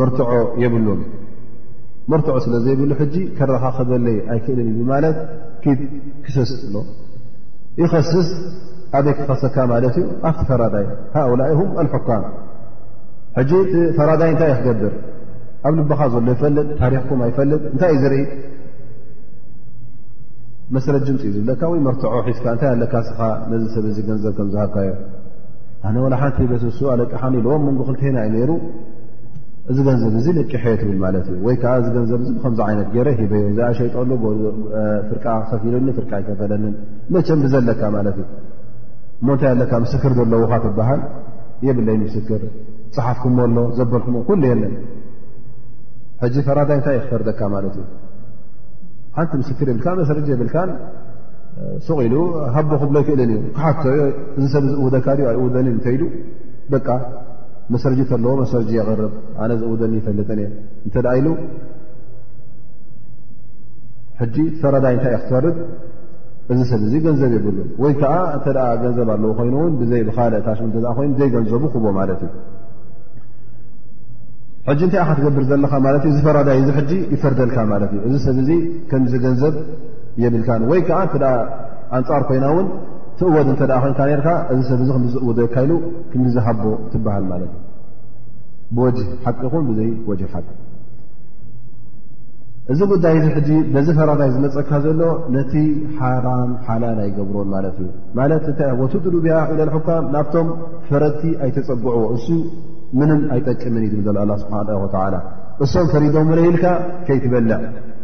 መርትዖ የብሉን መርትዖ ስለ ዘይብሉ ሕጂ ከረኻኸበለይ ኣይክእልን እዩ ብማለት ኪድ ክሰስ እሎ ይኸስስ ኣበይ ክኸሰካ ማለት እዩ ኣብቲ ፈራዳይ ሃኡላ ሁም ኣልሑካም ሕጂ እቲ ፈራዳይ እንታይ ዩ ክገብር ኣብ ልበኻ ዘሎ ይፈልጥ ታሪክኩም ኣይፈልጥ እንታይ እዩ ዝርኢ መስረጅምፂ እዩ ዝብለካ ወይ መርትዖ ሒዝካ እንታይ ኣለካ ስኻ ነዚ ሰብ እዚ ገንዘብ ከም ዝሃብካዮ ኣነ ዋላ ሓንቲ በስሱ ኣለቅሓኒ ኢልዎም መንጎ ክልተና እዩ ነይሩ እዚ ገንዘብ እዚ ለቂሐ ትብል ማለት እዩ ወይ ከዓ እዚ ገንዘብ እ ብከምዚ ዓይነት ገረ ሂበዮ እዚኣ ሸይጠሉ ፍርቃ ከፍ ኢለኒ ፍርቃ ኣይከፈለኒን መቸም ብዘለካ ማለት እዩ እሞ እንታይ ኣለካ ምስክር ዘለዉካ ትበሃል የብለይ ምስክር ፀሓፍኩሞ ኣሎ ዘበልኩሞ ኩሉ የለን ሕጂ ፈራዳይ እንታይ ዩ ክፈርደካ ማለት እዩ ሓንቲ ምስክር የብልካ መስረጅ የብልካ ሱቕ ኢሉ ሃቦ ክብሎ ኣይክእልን እዩ ክሓቶ ዩ እዚ ሰብ ዚ እውደካ ዩ ኣይእውደኒ እንተይሉ በቃ መሰርጂ ተለዎ መሰርጂ የቕርብ ኣነ ዝእውደኒ ይፈልጥን እየ እንተ ደ ኢሉ ሕጂ ፈረዳይ እንታይ እየ ክትፈርድ እዚ ሰብ እዚ ገንዘብ የብሉ ወይ ከዓ እተ ገንዘብ ኣለዎ ኮይኑ ውን ብዘይ ብካልእ ታሽ እተ ኮይኑ ዘይገንዘቡ ክቦ ማለት እዩ ሕጂ እንታይ ኣ ክትገብር ዘለካ ማለት እዩ ዝፈረዳይ እዚ ሕጂ ይፈርደልካ ማለት እዩ እዚ ሰብ እዚ ከምዚ ገንዘብ የብልካን ወይ ከዓ እተ ኣንፃር ኮይና እውን ትእወድ እንተ ኮንካ ርካ እዚ ሰብ እዚ ክምዝእውደካ ኢሉ ክምዝሃቦ ትበሃል ማለት እዩ ብወጅ ሓቂ ኹን ብዘይ ወጅ ሓቂ እዚ ጉዳይ እዚ ሕጂ በዚ ፈራዳይ ዝመፀካ ዘሎ ነቲ ሓራም ሓላል ኣይገብሮን ማለት እዩ ማለት እታይ ወትድሉ ብያ ኢለልሑካም ናብቶም ፈረድቲ ኣይተፀግዕዎ እሱ ምንም ኣይጠቅምን እዩ ዝብ ዘሎ ኣላ ስብሓ ወተላ እሶም ፈሪዶም ለ ኢልካ ከይትበልዕ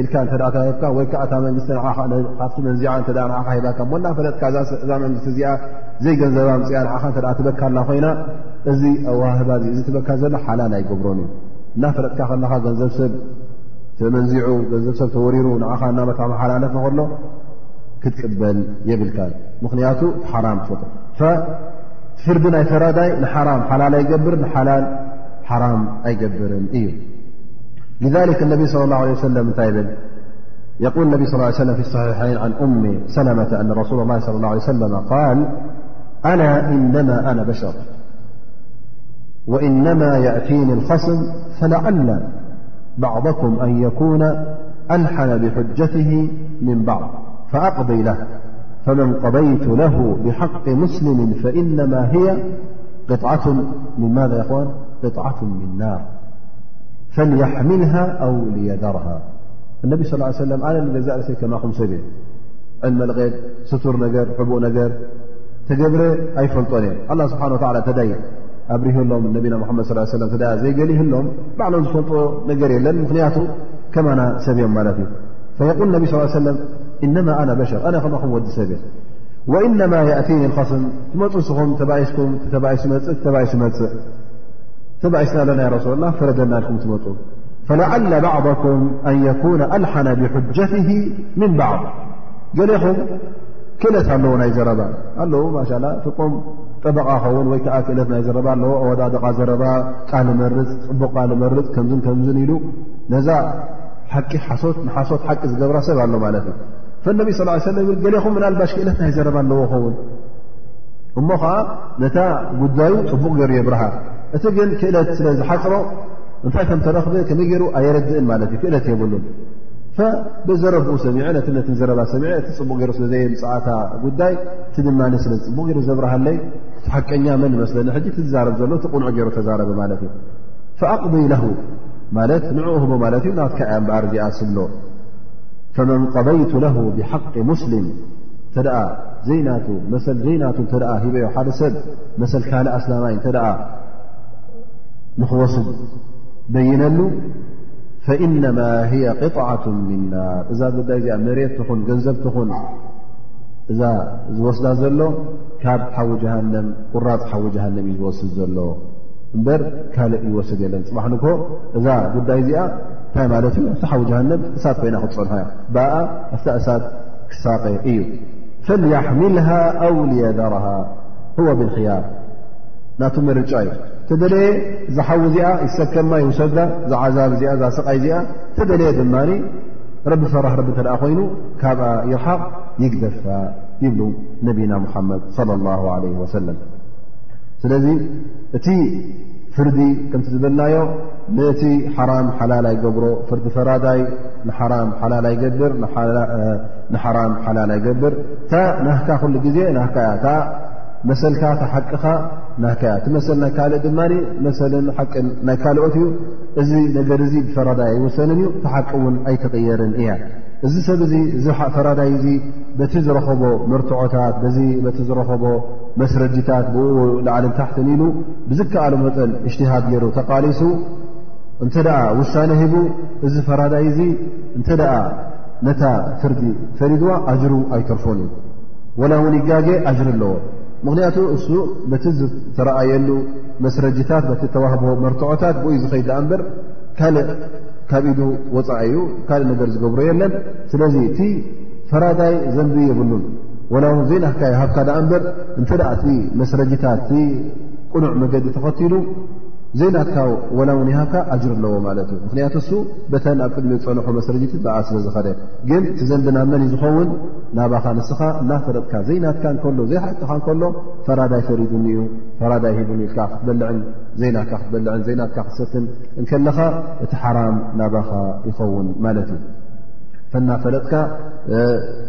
ኢልካ እተ ተረብካ ወይ ከዓ እታ መንግስቲ ካብቲ መንዚዓ እተ ንዓኻ ሂባካ ሞና ፈለጥካ እዛ መንግስቲ እዚኣ ዘይገንዘባ ምፅኣ ንዓኻ እተ ትበካላ ኮይና እዚ ኣዋህባ እ እዚ ትበካ ዘሎ ሓላል ኣይገብሮን እዩ እና ፈለጥካ ከለኻ ገንዘብ ሰብ ተመንዚዑ ገንዘብ ሰብ ተወሪሩ ንዓኻ እናመት መሓላለፈ ከሎ ክትቅበል የብልካ ምኽንያቱ ሓራም ትፈጥ ፍርዲ ናይ ፈራዳይ ንሓራም ሓላል ኣይገብር ንሓላል ሓራም ኣይገብርን እዩ لذلك النبي صلى الله عليه وسلم نتل يقول انبي صلى اه عيه وسلم في الصحيحين عن أم سلمة أن رسول الله صى الله عليه وسلم-قال أنا إنما أنا بشط وإنما يأتين الخصم فلعلا بعضكم أن يكون ألحن بحجته من بعض فأقضي له فمن قضيت له بحق مسلم فإنما هي قطعة من ماذا يا أخوان قطعة من نار ፈልያሕምልሃ ኣው ልየደርሃ እነቢ ስ ሰለም ኣነ ንገዛእ ርእሰይ ከማኹም ሰብ እየ ዕልመ ልቀድ ስቱር ነገር ሕቡእ ነገር ተገብረ ኣይፈልጦን እየ ኣላ ስብሓን ወላ ተዳይ ኣብሪህሎም ነቢና ሓመድ ስ ሰለ ተ ዘይገሊህሎም ባዕሎም ዝፈልጦ ነገር የለን ምኽንያቱ ከማና ሰብ እዮም ማለት እዩ ፈየቁል ነቢ ስ ሰለም እነማ ኣና በሸር ኣነ ከማኹም ወዲ ሰብ እየ ወእነማ የእቲኒ ልኸስም ትመፁ ንስኹም ተባኢስኩም ተባኢሱ መፅእ ተባኢሱ መፅእ ተባኢስና ኣለና ያ ረሱላ ላ ፈረደና ኢልኩም ትመጡ ፈለዓላ ባዕኩም ኣን የኩነ ኣልሓነ ብሑጀት ምን ባዕድ ገሌኹም ክእለት ኣለዎ ናይ ዘረባ ኣለዉ ማሻ ፍቁም ጠበቓ ኸውን ወይ ከዓ ክእለት ናይ ዘረባ ኣለዎ ኣወዳድቓ ዘረባ ቃል መርፅ ፅቡቕ ቃል መርፅ ከምዝን ከምዝን ኢሉ ነዛ ሓቂ ሓሶት ንሓሶት ሓቂ ዝገብራ ሰብ ኣሎ ማለት እዩ ፈነቢ ስ ሰለ ገሌኹም ምናልባሽ ክእለት ናይ ዘረባ ኣለዎ ኸውን እሞ ኸዓ ነታ ጉዳዩ ፅቡቕ ገይሩ የብርሃ እቲ ግን ክእለት ስለ ዝሓፅሮ እንታይ ከም ተረኽበ ከመይ ገይሩ ኣየረድእን ማለት እዩ ክእለት የብሉን ብዘረብኡ ሰሚዐ ነቲ ነትን ዘረባ ሰሚዐ እቲ ፅቡቕ ገይሩ ስለ ዘየ ምፅኣታ ጉዳይ እቲ ድማ ስለ ፅቡቕ ገይሩ ዘብርሃለይ ሓቀኛ መን መስለኒ ሕጂ ትዛረብ ዘሎ እቲ ቕኑዕ ገይሩ ተዛረበ ማለት እዩ ፈኣቕዲ ለሁ ማለት ንዕኡ ህቦ ማለት እዩ ናትካ እያ እምበኣር እዚኣ ስብሎ ፈመን ቀበይቱ ለሁ ብሓቂ ሙስሊም እተ ዘይናቱ መሰል ዘይናቱ እተ ሂበዮ ሓደ ሰብ መሰል ካልእ ኣስላማይ እተ ንክወስድ በይነሉ ፈኢነማ ሂየ ቅጣዓት ምናር እዛ ጉዳይ እዚኣ መሬት ትኹን ገንዘብ ትኹን እዛ ዝወስዳ ዘሎ ካብ ሓዊ ጀሃንም ቁራፅ ሓዊ ጀሃንም እዩ ዝወስድ ዘሎ እምበር ካልእ ይወስድ የለን ፅባሕ ንኮ እዛ ጉዳይ እዚኣ እንታይ ማለት እዩ ኣብቲ ሓዊ ጀሃንም እሳት ኮይና ክትፀንሖ እያ ብኣ ኣብቲ እሳት ክሳቐ እዩ ፈያሕምልሃ ኣው ልየደርሃ ህወ ብልክያር ናቱ ምርጫ እዩ ተደለየ ዝሓዊ እዚኣ ይሰከማ ይውሰዳ ዝዓዛብ እዚኣ እዛ ስቓይ እዚኣ ተደለየ ድማ ረቢ ፈራሕ ረቢ እተ ኮይኑ ካብኣ ይርሓቕ ይግደፋ ይብሉ ነብና ሙሓመድ ለ ላ ለ ወሰለም ስለዚ እቲ ፍርዲ ከምቲ ዝበልናዮ ነቲ ሓራም ሓላል ኣይገብሮ ፍርዲ ፈራዳይ ንሓራም ሓላል ኣይገብር ንሓራም ሓላል ኣይገብር እታ ናህካ ኩሉ ግዜ ናካ እያ እታ መሰልካ ተሓቅኻ ናካ እያ እቲ መሰል ናይ ካልእ ድማ መሰልን ሓቅን ናይ ካልኦት እዩ እዚ ነገር እዚ ብፈራዳይ ኣይወሰንን እዩ ተሓቂ እውን ኣይትቕየርን እያ እዚ ሰብ እዚ እዚ ፈራዳይ እዚ በቲ ዝረኸቦ መርትዖታት በዚ በቲ ዝረኸቦ መስረጂታት ብኡ ላዕልን ታሕትን ኢሉ ብዝከኣሉ መጠን እጅትሃድ ገይሩ ተቓሊሱ እንተ ደኣ ውሳነ ሂቡ እዚ ፈራዳይ እዙ እንተ ደኣ ነታ ፍርዲ ፈሪድዋ ኣጅሩ ኣይተርፎን እዩ ወላ እውን ይጋገ ኣጅሪ ኣለዎ ምኽንያቱ እሱ ነቲ ዝተረኣየሉ መስረጂታት ነቲ ተዋህቦ መርትዖታት ብኡይ ዝኸይድ ዳኣ እምበር ካልእ ካብ ኢዱ ወፃኢ እዩ ካልእ ነገር ዝገብሮ የለን ስለዚ እቲ ፈራዳይ ዘንቢ የብሉን ወላ እውን ዘይናካ ይሃብካ ዳኣ እምበር እንተ እቲ መስረጂታት ቁኑዕ መገዲ ተኸቲሉ ዘይናትካ ወላ እውን ይሃብካ ኣጅር ኣለዎ ማለት እዩ ምክንያቱ እሱ በተን ኣብ ቅድሚ ዝፀንሖ መስረጂት ብኣ ስለ ዝኸደ ግን እቲ ዘንቢ ናብ መን እዩ ዝኸውን ናባኻ ንስኻ እናፈረጥካ ዘይናትካ ከሎ ዘይሓቅኻ ከሎ ፈራዳይ ፈሪዱኒ እዩ ፈራዳይ ሂቡኒ ኢልካ ክትበልዕን ዘይናትካ ክትበልዕን ዘይናትካ ክትሰትን እንከለኻ እቲ ሓራም ናባኻ ይኸውን ማለት እዩ ፈናፈለጥካ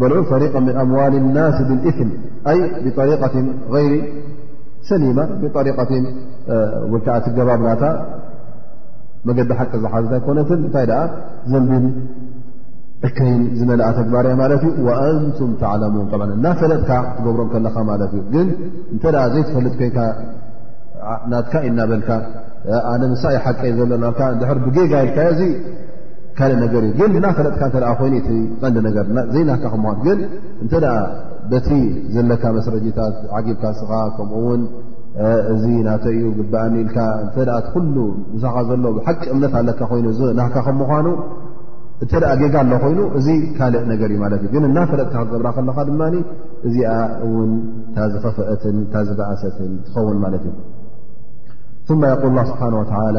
በሎ ሰሪቀ ምን ኣምዋል ናስ ብልእስም ኣይ ብሪቀት ይሪ ሰሊማ ብሪቀት ወይከዓ ትገባብላታ መገዲ ሓቂ ዝሓዘት ኣይኮነትን እንታይ ደኣ ዘንቢን እከይን ዝመልኣ ተግባርያ ማለት እዩ ኣንቱም ተዕለሙን ብ እናፈለጥካ ትገብሮም ከለኻ ማለት እዩ ግን እንተ ዘይትፈልጥ ኮንካ ናትካ ኢናበልካ ኣነ ምሳይ ሓቀ ዘሎናልካ ድሕር ብጌጋ ኢልካዮ ካልእ ነገር እዩ ግን ናፈለጥካ እተ ኮይኑ እቲ ቀንዲ ነገር ዘይናካ ክምኳኑ ግን እንተ በቲ ዘለካ መስረጂታት ዓጊብካ ስኻ ከምኡውን እዚ ናተ እዩ ግባእኒ ኢልካ እተ ኩሉ ምሳኻ ዘሎ ብሓቂ እምነት ኣለካ ኮይኑ እዚ ናካ ከም ምኳኑ እተ ጌጋ ኣሎ ኮይኑ እዚ ካልእ ነገር እዩ ማለት እዩ ግን እናፈለጥካ ክትገብራ ከለካ ድማ እዚኣ እውን እታ ዝኸፍአትን እታ ዝበእሰትን ትኸውን ማለት እዩ ማ የል ላ ስብሓን ወላ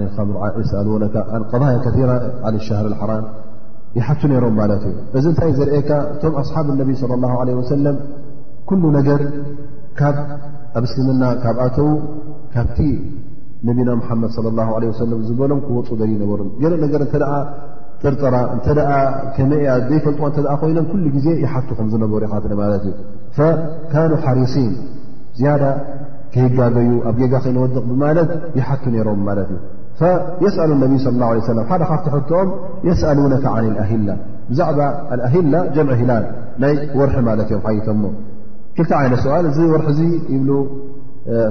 ን ከምር የስኣልወነካ ን ضያ ከራ ን ሻሃር ሓራም ይሓቱ ነይሮም ማለት እዩ እዚ እንታይ ዘርእካ እቶም ኣስሓብ ነቢ صለ ላه ለ ወሰለም ኩሉ ነገር ካብ ኣብ እስልምና ካብ ኣተዉ ካብቲ ነቢና ሙሓመድ صለ ላه ለ ወሰለም ዝበሎም ክወፁ ደል ነበሩ ገለ ነገር እተ ጥርጥራ እንተ ከመይ እያ ዘይፈልጥዎ እተ ኮይኖም ኩሉ ግዜ ይሓቱ ከም ዝነበሩ ይሓት ማለት እዩ ካኑ ሓሪሲን ዝያዳ ክህጋገዩ ኣብ ጌጋ ከይንወድቕ ብማለት ይሓቱ ነይሮም ማለት እዩ የስኣሉ ነብይ ለ ላ ሰለ ሓደ ካብቲ ሕትኦም የስኣሉነካ ዓን ኣሂላ ብዛዕባ ኣሂላ ጀምዒ ሂላል ናይ ወርሒ ማለት እዮም ሓይቶሞ ክልተ ዓይነት ሰዋል እዚ ወርሒ እዚ ይብሉ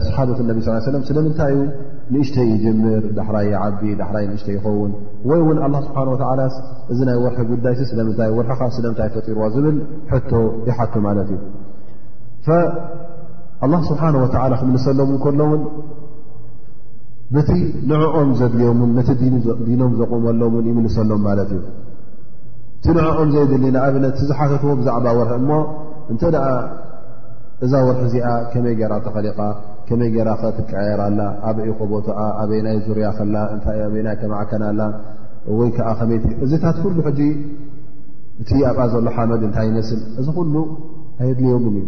ሰሓበት ነቢ ስ ሰለም ስለምንታይ እዩ ንእሽተይ ይጀምር ዳሕራይ ዓቢ ዳሕራይ ንእሽተይ ይኸውን ወይ እውን ኣላ ስብሓን ወተዓላ እዚ ናይ ወርሒ ጉዳይሲ ስለምንታይ ወርሒካ ስለምንታይ ፈጢርዋ ዝብል ሕቶ ይሓቱ ማለት እዩ ኣላ ስብሓን ወተላ ክምልሰሎም እንከሎውን በቲ ንዕኦም ዘድልዮምን ነቲ ዲኖም ዘቑመሎምን ይምልሰሎም ማለት እዩ እቲ ንዕኦም ዘይድሊ ንኣብነት ዝሓተትዎ ብዛዕባ ወርሒ እሞ እንተ ደኣ እዛ ወርሒ እዚኣ ከመይ ገይራ ተኸሊቓ ከመይ ገይራ ከትቀየር ኣላ ኣበይ ኮቦትኣ ኣበይ ናይ ዙርያ ከላ እንታይ ኣበይ ናይ ከማዕከን ኣላ ወይ ከዓ ከመይ እዚታት ኩሉ ሕጂ እቲ ኣብኣ ዘሎ ሓመድ እንታይ ይመስል እዚ ኩሉ ኣየድልዮምን እዩ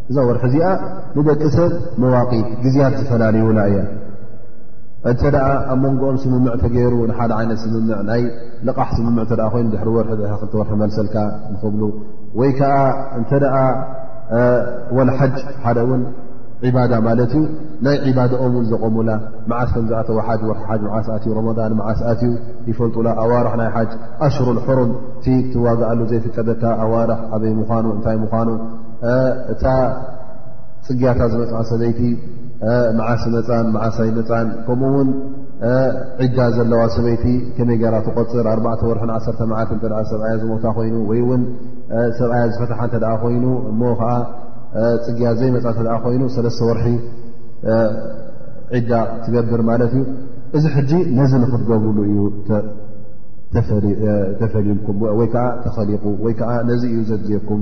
እዛ ወርሒ እዚኣ ንደቂ ሰብ መዋቒ ግዜያት ዝፈላልዩላ እያ እንተ ደኣ ኣብ መንጎኦም ስምምዕ ተገይሩ ንሓደ ዓይነት ስምምዕ ናይ ልቓሕ ስምምዕ እተ ኮይኑ ድሕሪ ወርሒ ድሪ ክልተ ወርሒ መልሰልካ ንኽብሉ ወይ ከዓ እንተ ደኣ ወልሓጅ ሓደ እውን ዒባዳ ማለት እዩ ናይ ዒባዳኦም እውን ዘቆሙላ መዓስ ከም ዝኣተወ ሓጅ ወርሒ ሓጅ መዓስ ኣትዩ ሮሞዳን መዓስ ኣትዩ ይፈልጡላ ኣዋርሕ ናይ ሓጅ ኣሽሩ ሕሩም እቲ ትዋግኣሉ ዘይፍቀደካ ኣዋርሕ ኣበይ ምኳኑ እንታይ ምኳኑ እታ ፅግያታ ዝመፅዓ ሰበይቲ መዓስ መፃን መዓስ ኣይ መፃን ከምኡ ውን ዒዳ ዘለዋ ሰበይቲ ከመይ ገራ ትቆፅር ኣርባዕተ ወርሕን ዓሰርተ መዓልት እተ ሰብኣያ ዝሞታ ኮይኑ ወይ ውን ሰብኣያ ዝፈትሓ እተ ኮይኑ እሞ ከዓ ፅግያ ዘይመፃ እተ ኮይኑ ሰለስተ ወርሒ ዒዳ ትገብር ማለት እዩ እዚ ሕጂ ነዚ ንክትገብርሉ እዩ ተፈልልኩም ወይከዓ ተኸሊቁ ወይከዓ ነዚ እዩ ዘድልየኩም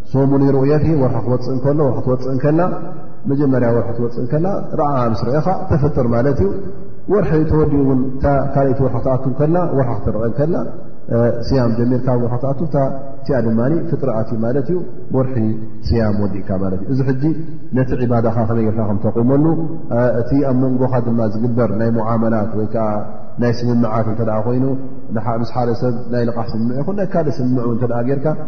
ሰሙን ሩኡየት ወርሒ ክወፅእ ከሎ ወርሒ ትወፅእ ከላ መጀመርያ ወርሒ ትወፅእ ከላ ርዓ ምስ ረአኻ ተፍጥር ማለት እዩ ወርሒ ተወዲኡ እውን ካልይቲ ወርሒ ክትኣቱ ከላ ወርሒ ክትረአ ከላ ስያም ጀሚርካ ወርሒ ክትኣቱ እቲኣ ድማ ፍጥሪ ኣትዩ ማለት እዩ ወርሒ ስያም ወዲእካ ማለት እዩ እዚ ሕጂ ነቲ ዕባዳኻ ከመይ ጌርካ ከም ተቑመሉ እቲ ኣብ መንጎኻ ድማ ዝግበር ናይ ሙዓመላት ወይ ከዓ ናይ ስምምዓት እንተ ኮይኑ ምስ ሓደ ሰብ ናይ ልቓሕ ስምምዕ ይኹን ናይ ካልእ ስምምዕ እውን እተ ጌርካ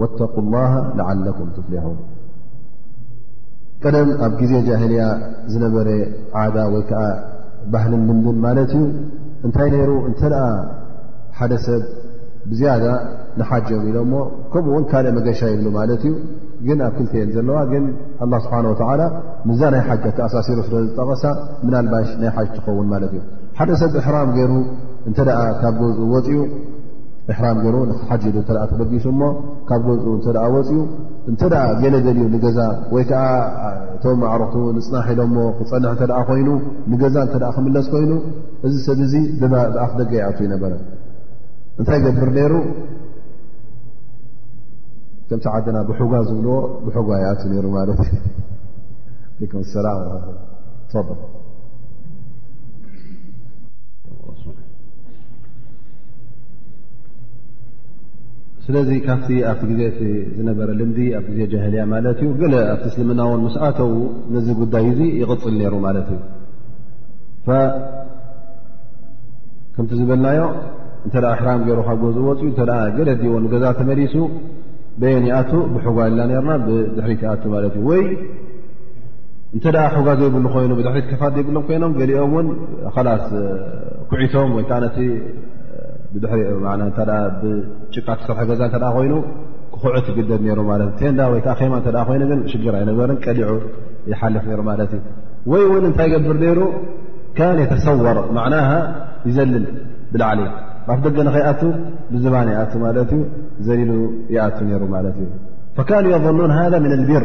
ወተق ላሃ ለዓለኩም ትፍሊሑን ቀደም ኣብ ግዜ ጃህልያ ዝነበረ ዓዳ ወይ ከዓ ባህልን ልምድን ማለት እዩ እንታይ ነይሩ እንተ ሓደ ሰብ ብዝያዳ ንሓጀም ኢሎ ሞ ከምኡ ውን ካልእ መገሻ ይብሉ ማለት እዩ ግን ኣብ ክልተ እየን ዘለዋ ግን ኣላ ስብሓን ወተዓላ ምዛ ናይ ሓጅ ኣተኣሳሲሩ ስለ ዝጠቐሳ ምናልባሽ ናይ ሓጅ ትኸውን ማለት እዩ ሓደ ሰብ እሕራም ገይሩ እንተ ካብ ገዝኡ ወፅኡ እሕራም ገይሩ ንሓጂ ዶ እተ ተበጊሱ እሞ ካብ ገዝኡ እተ ወፅኡ እንተ ገለ ደልዩ ንገዛ ወይ ከዓ እቶም ማዕረቱ ንፅናሕ ኢሎ ሞ ክፀንሕ እተ ኮይኑ ንገዛ እተ ክምለስ ኮይኑ እዚ ሰብ እዚ ብኣፍ ደገ ይኣት ይነበረ እንታይ ገብር ነይሩ ከምቲ ዓድና ብሕጓ ዝብልዎ ብሕጓ ይኣት ነይሩ ማለት ዩ ኩም ሰላ ብ ስለዚ ካብቲ ኣብቲ ግዜ እቲ ዝነበረ ልምዲ ኣብ ግዜ ጃህልያ ማለት እዩ ገለ ኣብቲ እስልምና ውን ምስኣተዉ ነዚ ጉዳይ እዚ ይቕፅል ነይሩ ማለት እዩ ከምቲ ዝበልናዮ እንተ ኣሕራም ገይሩ ካብ ጎዝ ወፅኡ እተ ገለ ዲዎ ንገዛ ተመሊሱ በየን ይኣቱ ብሕጓልና ነርና ብድሕሪት ይኣቱ ማለት እዩ ወይ እንተ ሕጓ ዘይብሉ ኮይኑ ብድሕሪት ከፋት ዘይብሎም ኮይኖም ገሊኦም ውን ላስ ኩዒቶም ወይ ከዓ ነቲ ብድሕሪ ብጭቃ ትሰርሐ ገዛ እተ ኮይኑ ክኩዑት ትግደድ ነሩ ማለት እ ቴንዳ ወይ ከዓ ከማ እ ኮይኑ ግን ሽግር ኣይነበርን ቀዲዑ ይሓልፍ ነሩ ማለት እዩ ወይ እውን እንታይ ገብር ነይሩ ካን የተሰወር ማና ይዘልል ብላዕሊ ብ ደገ ንኸይኣቱ ብዝባን ይኣቱ ማለት እዩ ዘሊሉ ይኣቱ ነሩ ማለት እዩ ፈካኑ የظኑን ሃ ምን ልቢር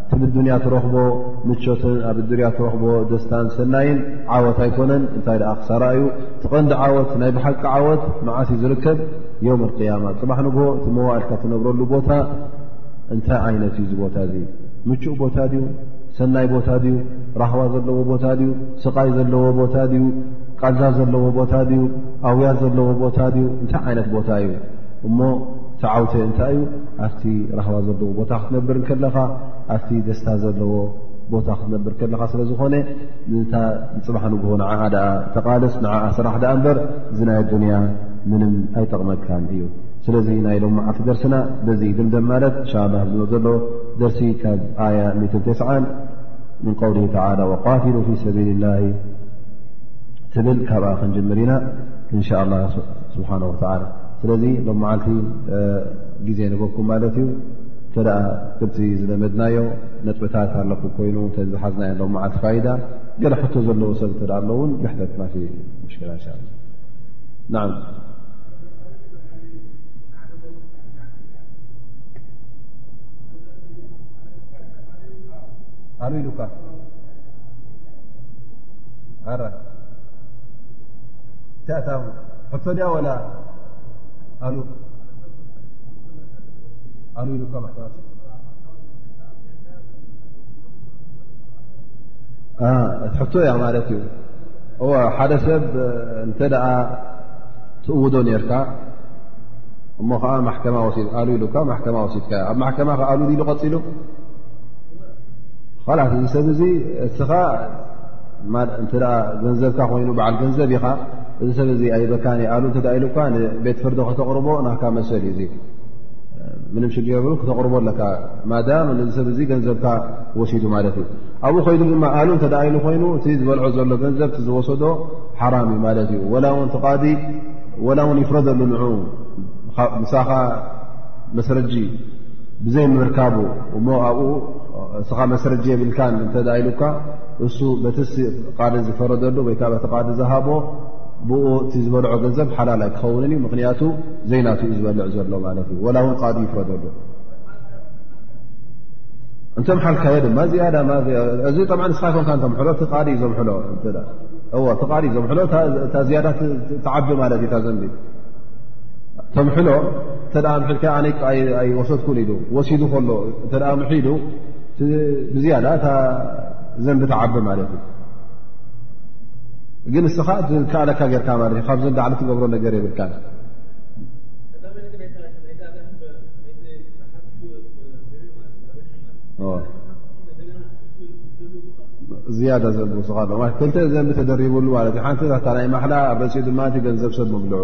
እቲ ብዱንያ ትረኽቦ ምቾትን ኣብ ዱንያ ትረኽቦ ደስታን ሰናይን ዓወት ኣይኮነን እንታይ ደኣ ክሳራ እዩ ትቐንዲ ዓወት ናይ ብሓቂ ዓወት መዓስ እዩ ዝርከብ ዮም ቅያማ ፅባሕ ንግሆ እቲ መዋእልካ ትነብረሉ ቦታ እንታይ ዓይነት እዩ ዝቦታ እዚ ምቹእ ቦታ ድዩ ሰናይ ቦታ ድዩ ራህዋ ዘለዎ ቦታ ድዩ ስቓይ ዘለዎ ቦታ ድዩ ቃልዛ ዘለዎ ቦታ ድዩ ኣውያት ዘለዎ ቦታ ድዩ እንታይ ዓይነት ቦታ እዩ እሞ ተዓውተ እንታይ እዩ ኣብቲ ራህዋ ዘለዎ ቦታ ክትነብር ከለኻ ኣብቲ ደስታ ዘለዎ ቦታ ክትነብር ከለኻ ስለ ዝኾነ ንታ ንፅባሕ ንግሆ ንዓ ኣ ተቓልስ ንዓ ስራሕ ዳኣ እምበር እዚ ናይ ኣዱንያ ምንም ኣይጠቕመካን እዩ ስለዚ ናይ ሎም መዓልቲ ደርስና በዚ ድምደም ማለት እንሻ ላ ዝመፅ ዘሎ ደርሲ ካብ ኣያ ት ምን ቀውሊ ተላ ወቃትሉ ፊ ሰቢል ላ ትብል ካብኣ ክንጅምር ኢና እንሻ ላ ስብሓን ወተላ ስለዚ ሎም መዓልቲ ግዜ ንበኩም ማለት እዩ እተ ቅብፂ ዝለመድናዮ ነጥብታት ኣለኩ ኮይኑ ዝሓዝናዮ ሎም መዓልቲ ፋይዳ ገለ ሕቶ ዘለዎ ሰብ እተ ኣለውን ብሕተት ማ ሙሽክላ እንሻ ን ኣሉኢሉካ ታ ሕቶ ድያ ወላ ኣሉ ኣሉ ኢሉ ካ ማሕተባት ሕቶ እያ ማለት እዩ እዎ ሓደ ሰብ እንተ ደኣ ትእውዶ ነርካ እሞ ከዓ ማሕከማ ወሲ ኣሉ ኢሉ ካ ማሕከማ ወሲድካ ኣብ ማሕከማ ከ ኣሉ ኢሉ ቀፂሉ ላስ እዚ ሰብ እዚ እስኻ እተ ገንዘብካ ኮይኑ በዓል ገንዘብ ኢኻ እዚ ሰብ እዚ ኣይበካን ይኣሉ እተ ኢሉ እኳ ንቤት ፍርዲ ከተቕርቦ ናካ መሰል እዩ ምንም ሽግ የብሉ ክተቕርቦ ኣለካ ማዳም ነዚ ሰብ እዚ ገንዘብካ ወሲዱ ማለት እዩ ኣብኡ ኮይሉ ድማ ኣሉ እተ ኢሉ ኮይኑ እቲ ዝበልዖ ዘሎ ገንዘብ ቲ ዝወሰዶ ሓራም እዩ ማለት እዩ ወላ ውን ትቃዲ ወላ እውን ይፍረደሉ ንዑ ምሳኻ መስረጂ ብዘይ ምርካቡ እሞ ኣብኡ እስኻ መስረጂ የብልካን እተ ኢሉካ እሱ በቲ ቃዲ ዝፈረደሉ ወይ ከዓ በቲ ቃዲ ዝሃቦ ብኡ እቲ ዝበልዖ ገንዘብ ሓላል ኣይክኸውንን እዩ ምክንያቱ ዘይናት እዩ ዝበልዕ ዘሎ ማለት እዩ ወላ እውን ቃዲ ይፍረደሉ እንቶም ሓልካዮ ድማ ዝያዳ እዚ ጠ ንስኻ ይኮንካ ቶምሕሎ እቲ ቃዲ እዩ ዘምሕሎ እወ እቲ ቃዲ እዩ ዘምሕሎ እታ ዝያዳ ተዓቢ ማለት እዩ እታ ዘንቢ ተምሕሎ እተ ምሒልካ ኣነ ኣይወሰድኩን ኢሉ ወሲዱ ከሎ እተ ምሒሉ ብዝያዳ እታ ዘንቢ ተዓቢ ማለት እዩ ግን እስኻ ዝከኣለካ ጌርካ ማለት እዩ ካብዞ ዳዕሊ ትገብሮ ነገር የብልካ ዝያዳ ዘንቢ ስኻ ክልተ ዘንቢ ተደሪብሉ ማለት እዩ ሓንቲ ታ ናይ ማሓላ ኣብ ርእሲ ድማ ገንዘብ ሰብ ምብልዑ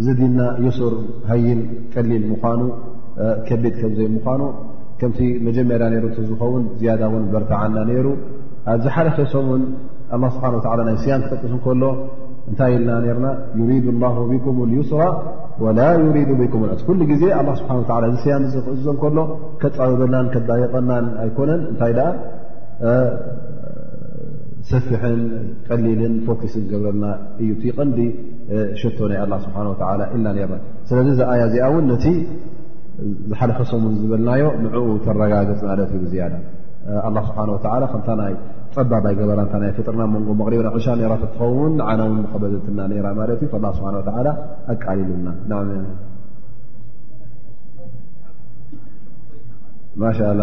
እዚ ዲና የሱር ሃይን ቀሊል ምኳኑ ከቢድ ከምዘይ ምኳኑ ከምቲ መጀመርያ ነሩ ዝኸውን ዝያዳ ውን በርትዓና ነይሩ ኣብ ዝሓለፈ ሰሙን ኣላ ስብሓን ወላ ናይ ስያም ክጠቅስ ከሎ እንታይ ኢልና ነርና ዩሪዱ ላ ብኩም ልዩስራ ወላ ዩሪዱ ብኩም ዕስ ኩሉ ግዜ ኣላ ስብሓን ወላ እዚ ስያም እዚ ክእዞ ከሎ ከፃበበናን ከዳይቀናን ኣይኮነን እንታይ ደኣ ሰፊሕን ቀሊልን ፎኪስን ገብረልና እዩ ቲ ቀንዲ ሸቶ ናይ ኣላ ስብሓን ወላ ኢልና ነርና ስለዚ እዛ ኣያ እዚኣ እውን ነቲ ዝሓለፈ ሰሙን ዝበልናዮ ንዕኡ ተረጋገፅ ማለት እዩ ብዝያዳ ኣላ ስብሓን ወላ ከምታ ናይ ፀባብ ኣይገበራ እታ ናይ ፍጥርና መንጎ መቕሪብና ዕሻ ነራ ትኸውን ንዓና እውን ንኸበዘትና ነራ ማለት እዩ ላ ስብሓን ወላ ኣቃሊሉና ማሻ ላ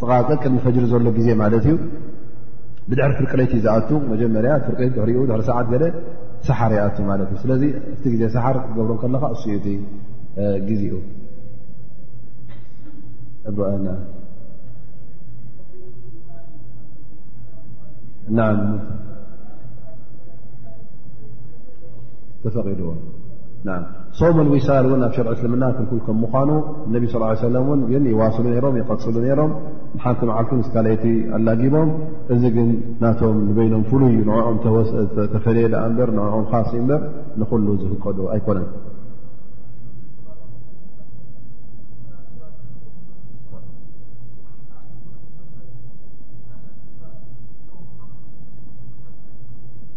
ጥቓ ቅድሚ ፈጅሪ ዘሎ ግዜ ማለት እዩ ብድሕሪ ፍርቂ ለይቲ ዝኣቱ መጀመርያ ፍርቂ ድሕሪኡ ድሪ ሰዓት ገለ ሰሓር ይኣቱ ማለት እዩ ስለዚ እቲ ግዜ ሰሓር ክትገብሮ ከለካ እሱ እቲ ግዜኡ እኣና ተፈቒድዎ ሰውም ዊሳል እውን ኣብ ሸርዒ እስልምና ክልኩል ከም ምኳኑ ነቢ ስ ሰለ ን ግን ይዋስሉ ነሮም ይቐፅሉ ነይሮም ንሓንቲ መዓልቲ ምስ ካለይቲ ኣላጊቦም እዚ ግን ናቶም ንበይኖም ፍሉይ ዩ ንኦም ተፈለየ ኣ እበር ንኦም ካሲ እበር ንኩሉ ዝፍቀዱ ኣይኮነን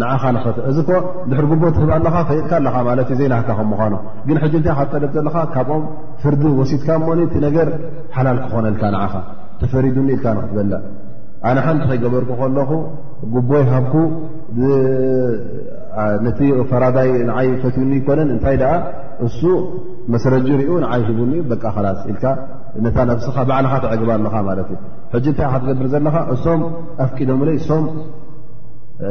ንኻ እዚ ድሕር ጉቦ ትህብ ኣለኻ ፈጥካ ኣለኻ ማት ዩ ዘይናካ ከም ምኑ ግን ሕጂ ንታይ ካብ ጠለብ ዘለካ ካብኦም ፍርዲ ወሲድካ ሞ እቲ ነገር ሓላል ክኾነልካ ንኻ ተፈሪዱኒ ኢልካ ንክትበለ ኣነ ሓንቲ ከይገበርኩ ከለኹ ጉቦ ይሃብኩ ነቲ ፈራዳይ ንዓይ ፈትኒ ይኮነን እንታይ ደኣ እሱ መስረጂ ሪኡ ንዓይ ሂቡኒ በቃ ላስ ኢልካ ነታ ነብስኻ ባዕልኻ ተዕግባ ኣለኻ ማለት እዩ ሕጂ እንታይ ክትገብር ዘለኻ እሶም ኣፍቂዶምለይ ሶም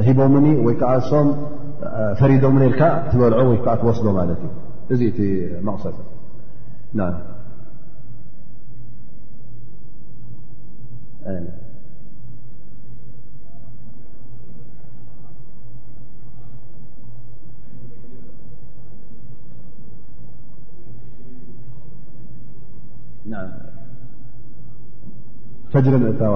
ሂቦምኒ ወይ ከዓ እሶም ፈሪዶም ኢልካ ትበልዖ ወይ ከዓ ትወስዶ ማለት እዩ እዚ እቲ መቕሰል ፈጅሪ ምእታዋ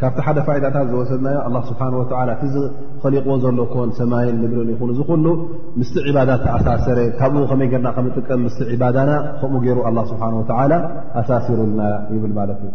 ካብቲ ሓደ ፋይዳታት ዝወሰድናዮ ኣ ስብሓ ወ እቲ ዝኸሊቕዎ ዘሎ ኮን ሰማይን ምድርን ይኹን እዚ ኩሉ ምስቲ ዕባዳ ተኣሳሰረ ካብኡ ከመይ ገርና ከምጥቀም ምስ ዕባዳና ከምኡ ገይሩ ኣ ስብሓ ወ ኣሳሲሩልና ይብል ማለት እዩ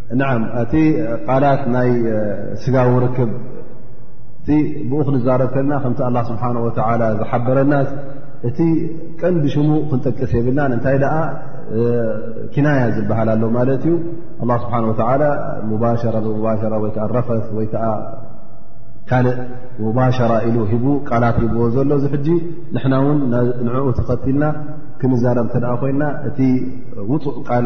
ንዓም እቲ ቃላት ናይ ስጋዊ ርክብ እቲ ብኡ ክንዛረብ ከልና ከምቲ ኣላ ስብሓን ወተላ ዝሓበረና እቲ ቀንዲ ሽሙ ክንጠቅስ የብልናን እንታይ ደኣ ኪናያ ዝበሃል ኣሎ ማለት እዩ ኣላ ስብሓን ወተላ ሙባሸራ ብሙባሸራ ወይከዓ ረፈት ወይ ከዓ ካልእ ሙባሸራ ኢሉ ሂቡ ቃላት ሂብዎ ዘሎ እዚ ሕጂ ንሕና እውን ንዕኡ ተኸትልና ክንዛረብ እተ ኮይና እቲ ውፁእ ቃል